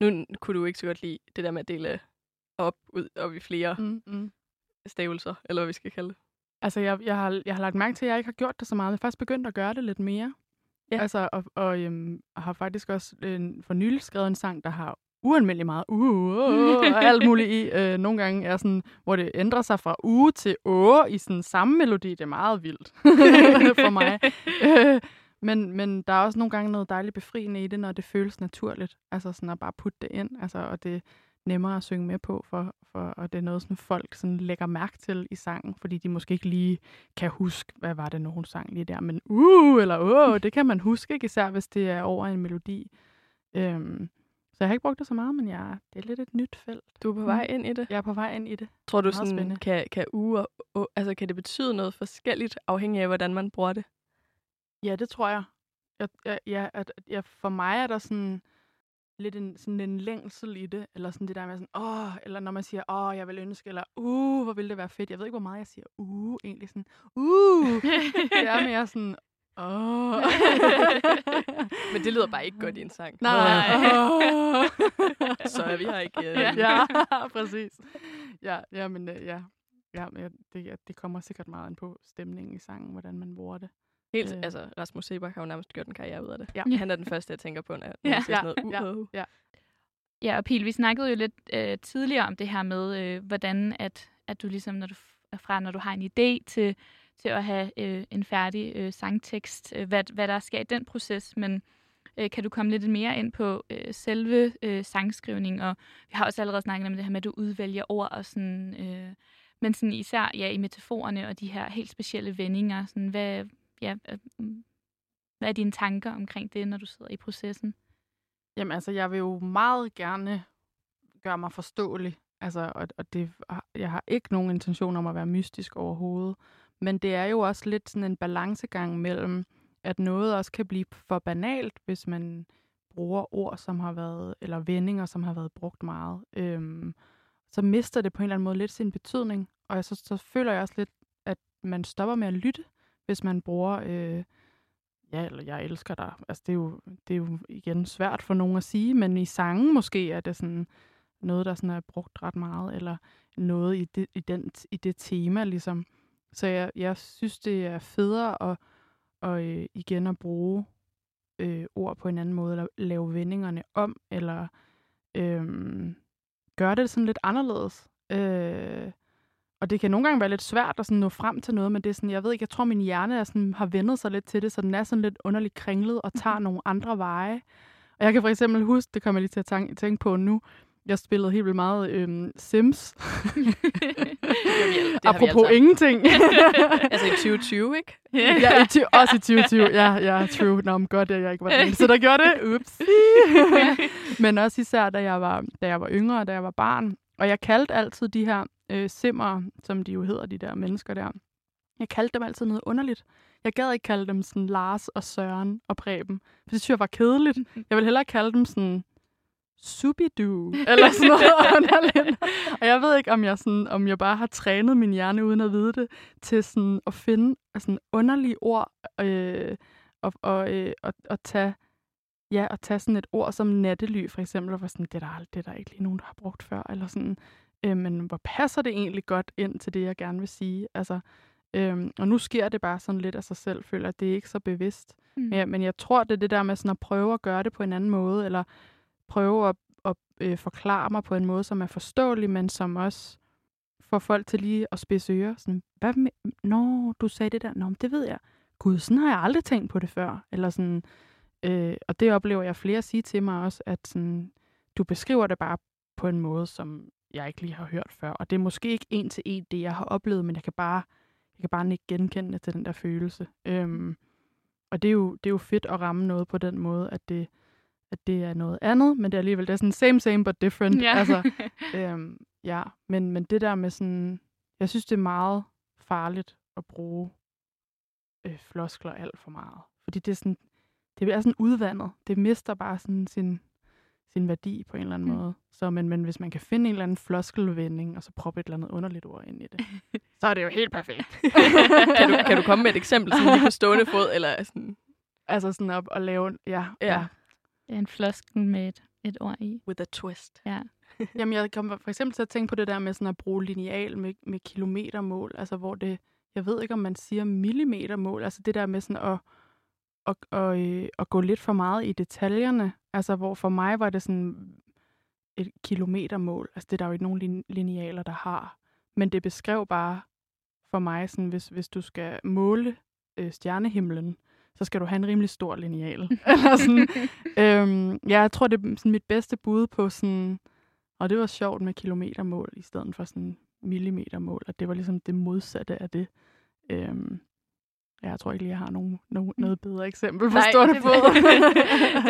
Nu kunne du ikke så godt lide det der med at dele op, ud, op i flere mm, mm. stavelser, eller hvad vi skal kalde det. Altså, jeg, jeg, har, jeg har lagt mærke til, at jeg ikke har gjort det så meget. Jeg har faktisk begyndt at gøre det lidt mere. Ja. Altså, og, og øhm, har faktisk også en, for nylig skrevet en sang, der har ualmindelig meget uh, uh, uh, og alt muligt i. Øh, nogle gange er sådan, hvor det ændrer sig fra uge til åre i sådan samme melodi. Det er meget vildt for mig. Øh, men, men der er også nogle gange noget dejligt befriende i det, når det føles naturligt. Altså sådan at bare putte det ind. Altså, og det er nemmere at synge med på, for, for, og det er noget, som folk sådan lægger mærke til i sangen, fordi de måske ikke lige kan huske, hvad var det, nogen sang lige der. Men uh, eller uh, det kan man huske, ikke? især hvis det er over en melodi. Øhm, så jeg har ikke brugt det så meget, men jeg, det er lidt et nyt felt. Du er på vej ind i det? Jeg er på vej ind i det. Tror du, sådan, spændende. kan, kan uger, altså kan det betyde noget forskelligt, afhængig af, hvordan man bruger det? Ja, det tror jeg. jeg, jeg ja, at, ja, for mig er der sådan lidt en, sådan en længsel i det, eller sådan det der med sådan, åh, eller når man siger, åh, jeg vil ønske, eller uh, hvor ville det være fedt. Jeg ved ikke, hvor meget jeg siger, uh, egentlig sådan, uh, det er mere sådan, Oh. Men det lyder bare ikke godt i en sang. Nej. Oh. så er vi her ikke. Uh... Ja, præcis. Ja, ja men uh, ja. Ja, men det, ja, det kommer sikkert meget an på stemningen i sangen, hvordan man bruger det. Helt, øh. altså Rasmus Sebak har jo nærmest gjort en karriere ud af det. Ja. Han er den første, jeg tænker på, når jeg ja. siger sådan noget. Uh. Ja. ja, og Pil, vi snakkede jo lidt øh, tidligere om det her med, øh, hvordan at, at du ligesom, når du fra, når du har en idé til til at have øh, en færdig øh, sangtekst, øh, hvad, hvad der sker i den proces, men øh, kan du komme lidt mere ind på øh, selve øh, sangskrivning, og vi har også allerede snakket om det her med, at du udvælger ord, og sådan, øh, men sådan især ja, i metaforerne og de her helt specielle vendinger, sådan, hvad, ja, øh, mm, hvad er dine tanker omkring det, når du sidder i processen? Jamen altså, jeg vil jo meget gerne gøre mig forståelig, altså, og, og det, jeg har ikke nogen intention om at være mystisk overhovedet, men det er jo også lidt sådan en balancegang mellem, at noget også kan blive for banalt, hvis man bruger ord, som har været, eller vendinger, som har været brugt meget. Øhm, så mister det på en eller anden måde lidt sin betydning. Og så, så føler jeg også lidt, at man stopper med at lytte, hvis man bruger, øh, ja, eller jeg elsker dig. Altså, det er, jo, det er jo igen svært for nogen at sige, men i sangen måske er det sådan noget, der sådan er brugt ret meget, eller noget i det, i den, i det tema, ligesom. Så jeg, jeg synes, det er federe at, og, øh, igen at bruge øh, ord på en anden måde, eller lave vendingerne om, eller øh, gøre det sådan lidt anderledes. Øh, og det kan nogle gange være lidt svært at sådan nå frem til noget, men det er sådan, jeg ved ikke, jeg tror, min hjerne er sådan, har vendet sig lidt til det, så den er sådan lidt underligt kringlet og tager nogle andre veje. Og jeg kan for eksempel huske, det kommer jeg lige til at tænke på nu, jeg spillede helt vildt meget øhm, Sims. det Apropos altså. ingenting. altså i 2020, ikke? ja, i, ty- også i 2020. Ja, ja, true. Nå, men godt, at jeg ikke var den eneste, der gjorde det. Ups. men også især, da jeg, var, da jeg var yngre, da jeg var barn. Og jeg kaldte altid de her øh, simmer, som de jo hedder, de der mennesker der. Jeg kaldte dem altid noget underligt. Jeg gad ikke kalde dem sådan Lars og Søren og Preben, for det synes jeg var kedeligt. Jeg vil hellere kalde dem sådan Subidu, eller sådan noget underligt. Og jeg ved ikke, om jeg, sådan, om jeg bare har trænet min hjerne, uden at vide det, til sådan at finde sådan underlige ord, øh, og, og, øh, og, og tage ja, at tage sådan et ord som nattely, for eksempel, og var sådan, det er der, det er der ikke lige nogen, der har brugt før, eller sådan, øh, men hvor passer det egentlig godt ind til det, jeg gerne vil sige? Altså, øh, og nu sker det bare sådan lidt af sig selv, føler at det er ikke så bevidst. Mm. Men, men jeg tror, det er det der med sådan at prøve at gøre det på en anden måde, eller prøve at, at øh, forklare mig på en måde, som er forståelig, men som også får folk til lige at spidse ører. Sådan, hvad med, Nå, du sagde det der. Nå, det ved jeg. Gud, sådan har jeg aldrig tænkt på det før. Eller sådan, øh, og det oplever jeg flere sige til mig også, at sådan, du beskriver det bare på en måde, som jeg ikke lige har hørt før. Og det er måske ikke en til en det, jeg har oplevet, men jeg kan bare, jeg kan bare ikke genkende det til den der følelse. Øhm, og det er, jo, det er jo fedt at ramme noget på den måde, at det, at det er noget andet, men det er alligevel det er sådan same, same, but different. Ja. Altså, øhm, ja, men, men det der med sådan, jeg synes, det er meget farligt at bruge øh, floskler alt for meget. Fordi det er sådan, det er sådan udvandet. Det mister bare sådan sin, sin værdi på en eller anden mm. måde. Så, men, men hvis man kan finde en eller anden floskelvending, og så proppe et eller andet underligt ord ind i det, så er det jo helt perfekt. kan, du, kan du komme med et eksempel sådan lige på stående fod, eller sådan... Altså sådan op og lave, ja, Ja. ja. En floskel med et, et ord i. With a twist. Ja. Jamen, jeg kommer for eksempel til at tænke på det der med sådan at bruge lineal med, med kilometermål, altså hvor det, jeg ved ikke, om man siger millimetermål, altså det der med sådan at, at, at, øh, at gå lidt for meget i detaljerne, altså hvor for mig var det sådan et kilometermål, altså det er der jo ikke nogen lin- linealer, der har, men det beskrev bare for mig, sådan, hvis, hvis du skal måle øh, stjernehimlen, så skal du have en rimelig stor lineal. Eller sådan, øhm, ja, jeg tror, det er sådan mit bedste bud på sådan, og det var sjovt med kilometermål i stedet for sådan millimetermål, at det var ligesom det modsatte af det. Øhm, ja, jeg tror ikke lige, jeg har nogen, nogen, noget bedre eksempel på stående det, fod.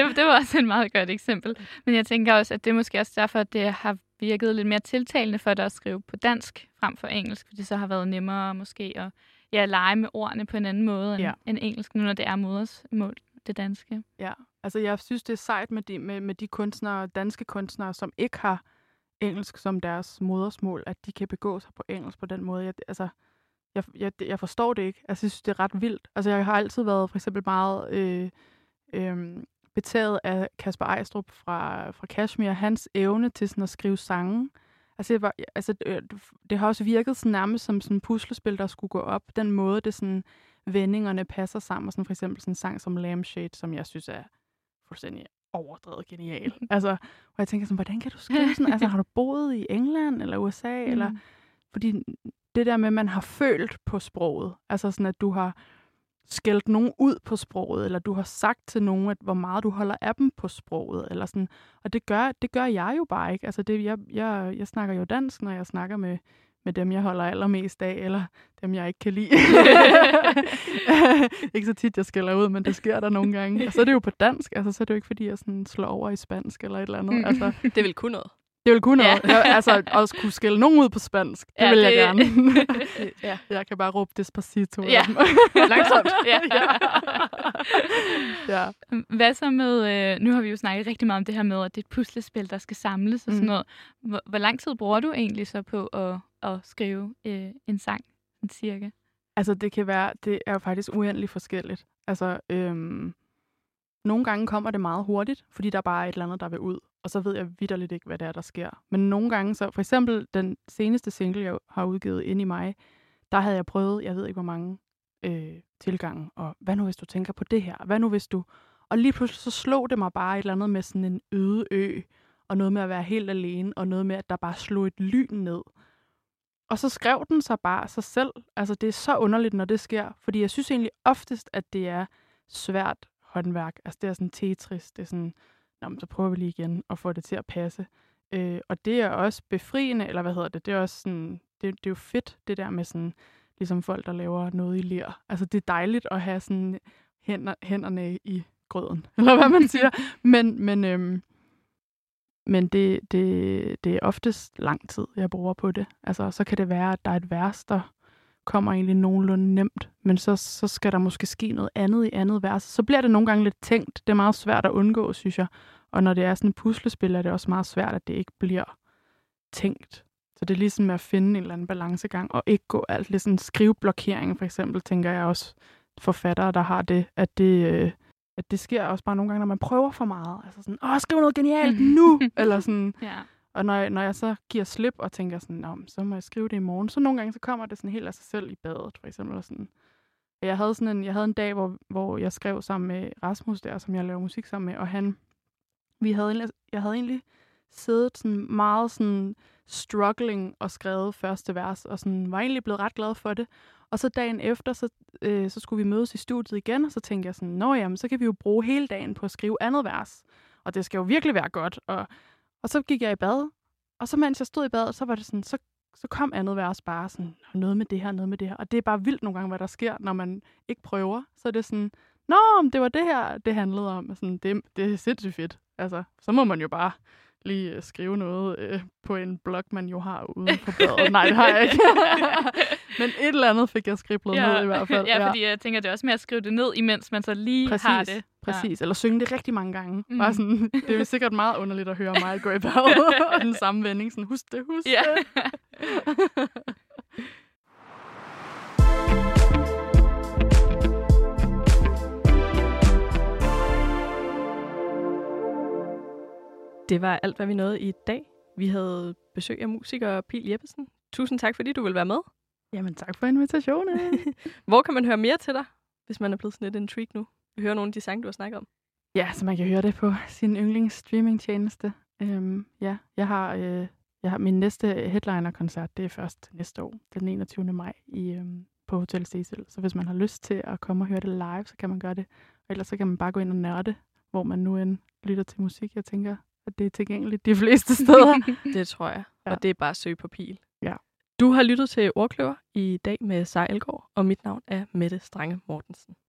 det, det var også et meget godt eksempel. Men jeg tænker også, at det er måske også derfor, at det har virket lidt mere tiltalende for dig at skrive på dansk frem for engelsk, fordi det så har været nemmere måske at ja, lege med ordene på en anden måde end, Ja. end engelsk, nu når det er modersmål, det danske. Ja, altså jeg synes, det er sejt med de, med, med de kunstnere, danske kunstnere, som ikke har engelsk som deres modersmål, at de kan begå sig på engelsk på den måde. Jeg, altså, jeg, jeg, jeg forstår det ikke. Altså, jeg synes, det er ret vildt. Altså, jeg har altid været for eksempel meget øh, øh, betaget af Kasper Ejstrup fra, fra Kashmir, hans evne til sådan at skrive sange. Altså, jeg var, altså øh, det har også virket sådan nærmest som sådan puslespil, der skulle gå op. Den måde, det sådan, vendingerne passer sammen. Og sådan for eksempel sådan en sang som Lampshade, som jeg synes er fuldstændig overdrevet genial. altså, hvor jeg tænker sådan, hvordan kan du skrive sådan? Altså, har du boet i England eller USA? Mm. Eller, fordi det der med, at man har følt på sproget, altså sådan, at du har skældt nogen ud på sproget, eller du har sagt til nogen, at hvor meget du holder af dem på sproget, eller sådan. Og det gør, det gør jeg jo bare ikke. Altså, det, jeg, jeg, jeg snakker jo dansk, når jeg snakker med, med dem, jeg holder allermest af, eller dem, jeg ikke kan lide. ikke så tit, jeg skælder ud, men det sker der nogle gange. Og så er det jo på dansk, altså så er det jo ikke, fordi jeg sådan slår over i spansk eller et eller andet. Mm. Altså, Det vil kunne noget. Det vil kunne noget. Ja. Altså, at kunne skille nogen ud på spansk, det Ja, vil jeg det- gerne. ja. jeg kan bare råbe Despacito. Ja. Langsomt. Ja. ja. Hvad så med, øh, nu har vi jo snakket rigtig meget om det her med, at det er et puslespil, der skal samles og sådan Mm. noget. Hvor, hvor lang tid bruger du egentlig så på at, at skrive øh, en sang, cirka? Altså, det kan være, det er jo faktisk uendeligt forskelligt. Altså, øhm, nogle gange kommer det meget hurtigt, fordi der bare er et eller andet, der vil ud. Og så ved jeg vidderligt ikke, hvad det er, der sker. Men nogle gange, så for eksempel den seneste single, jeg har udgivet ind i mig, der havde jeg prøvet, jeg ved ikke hvor mange øh, tilgange. Og hvad nu, hvis du tænker på det her? Hvad nu, hvis du... Og lige pludselig så slog det mig bare et eller andet med sådan en øde ø, og noget med at være helt alene, og noget med, at der bare slog et lyn ned. Og så skrev den sig bare af sig selv. Altså, det er så underligt, når det sker. Fordi jeg synes egentlig oftest, at det er svært håndværk. Altså, det er sådan Tetris. Det er sådan, Nå, så prøver vi lige igen og få det til at passe. Øh, og det er også befriende, eller hvad hedder det? Det er også sådan, det, det er jo fedt, det der med sådan, ligesom folk, der laver noget i ler. Altså, det er dejligt at have sådan hænder, hænderne i grøden, eller hvad man siger. men, men, øhm, men det, det, det er oftest lang tid, jeg bruger på det. Altså, så kan det være, at der er et vers, der kommer egentlig nogenlunde nemt, men så, så skal der måske ske noget andet i andet vers. Så bliver det nogle gange lidt tænkt. Det er meget svært at undgå, synes jeg. Og når det er sådan et puslespil, er det også meget svært, at det ikke bliver tænkt. Så det er ligesom med at finde en eller anden balancegang, og ikke gå alt lidt sådan skriveblokering, for eksempel, tænker jeg også forfattere, der har det, at det, øh, at det sker også bare nogle gange, når man prøver for meget. Altså sådan, åh, skriv noget genialt nu! eller sådan, Ja og når jeg, når jeg så giver slip og tænker sådan, Nå, så må jeg skrive det i morgen, så nogle gange så kommer det sådan helt af sig selv i badet, for eksempel. Og sådan. Jeg havde sådan en, jeg havde en dag, hvor, hvor jeg skrev sammen med Rasmus der, som jeg laver musik sammen med, og han, vi havde jeg havde egentlig siddet sådan meget sådan struggling og skrevet første vers, og sådan var egentlig blevet ret glad for det. Og så dagen efter, så, øh, så skulle vi mødes i studiet igen, og så tænkte jeg sådan, nå jamen, så kan vi jo bruge hele dagen på at skrive andet vers. Og det skal jo virkelig være godt. Og, og så gik jeg i bad, og så mens jeg stod i badet, så var det sådan, så, så kom andet vers bare sådan, noget med det her, noget med det her. Og det er bare vildt nogle gange, hvad der sker, når man ikke prøver. Så er det sådan, nå, det var det her, det handlede om. Og sådan, det, det er sindssygt fedt. Altså, så må man jo bare lige øh, skrive noget øh, på en blog, man jo har ude på badet. Nej, det har jeg ikke. Men et eller andet fik jeg skriblet ned i hvert fald. ja, fordi jeg tænker, det er også med at skrive det ned, imens man så lige Præcis, har det. præcis. Eller synge det rigtig mange gange. Mm. Bare sådan, det er sikkert meget underligt at høre mig gå i bad og den samme vending. Sådan, husk det, husk Ja. det. Det var alt, hvad vi nåede i dag. Vi havde besøg af musiker Pil Jeppesen. Tusind tak, fordi du vil være med. Jamen, tak for invitationen. Hvor kan man høre mere til dig, hvis man er blevet sådan lidt intrigued nu? Vi hører nogle af de sange, du har snakket om. Ja, så man kan høre det på sin yndlings streamingtjeneste. Øhm, ja, jeg har, øh, jeg har min næste headliner-koncert, det er først næste år, den 21. maj i, øhm, på Hotel Cecil. Så hvis man har lyst til at komme og høre det live, så kan man gøre det. Og ellers så kan man bare gå ind og nørde, hvor man nu end lytter til musik. Jeg tænker, at det er tilgængeligt de fleste steder. Det tror jeg. Ja. Og det er bare at søge på Pil. Ja. Du har lyttet til Ordkløver i dag med Sej og mit navn er Mette Strange Mortensen.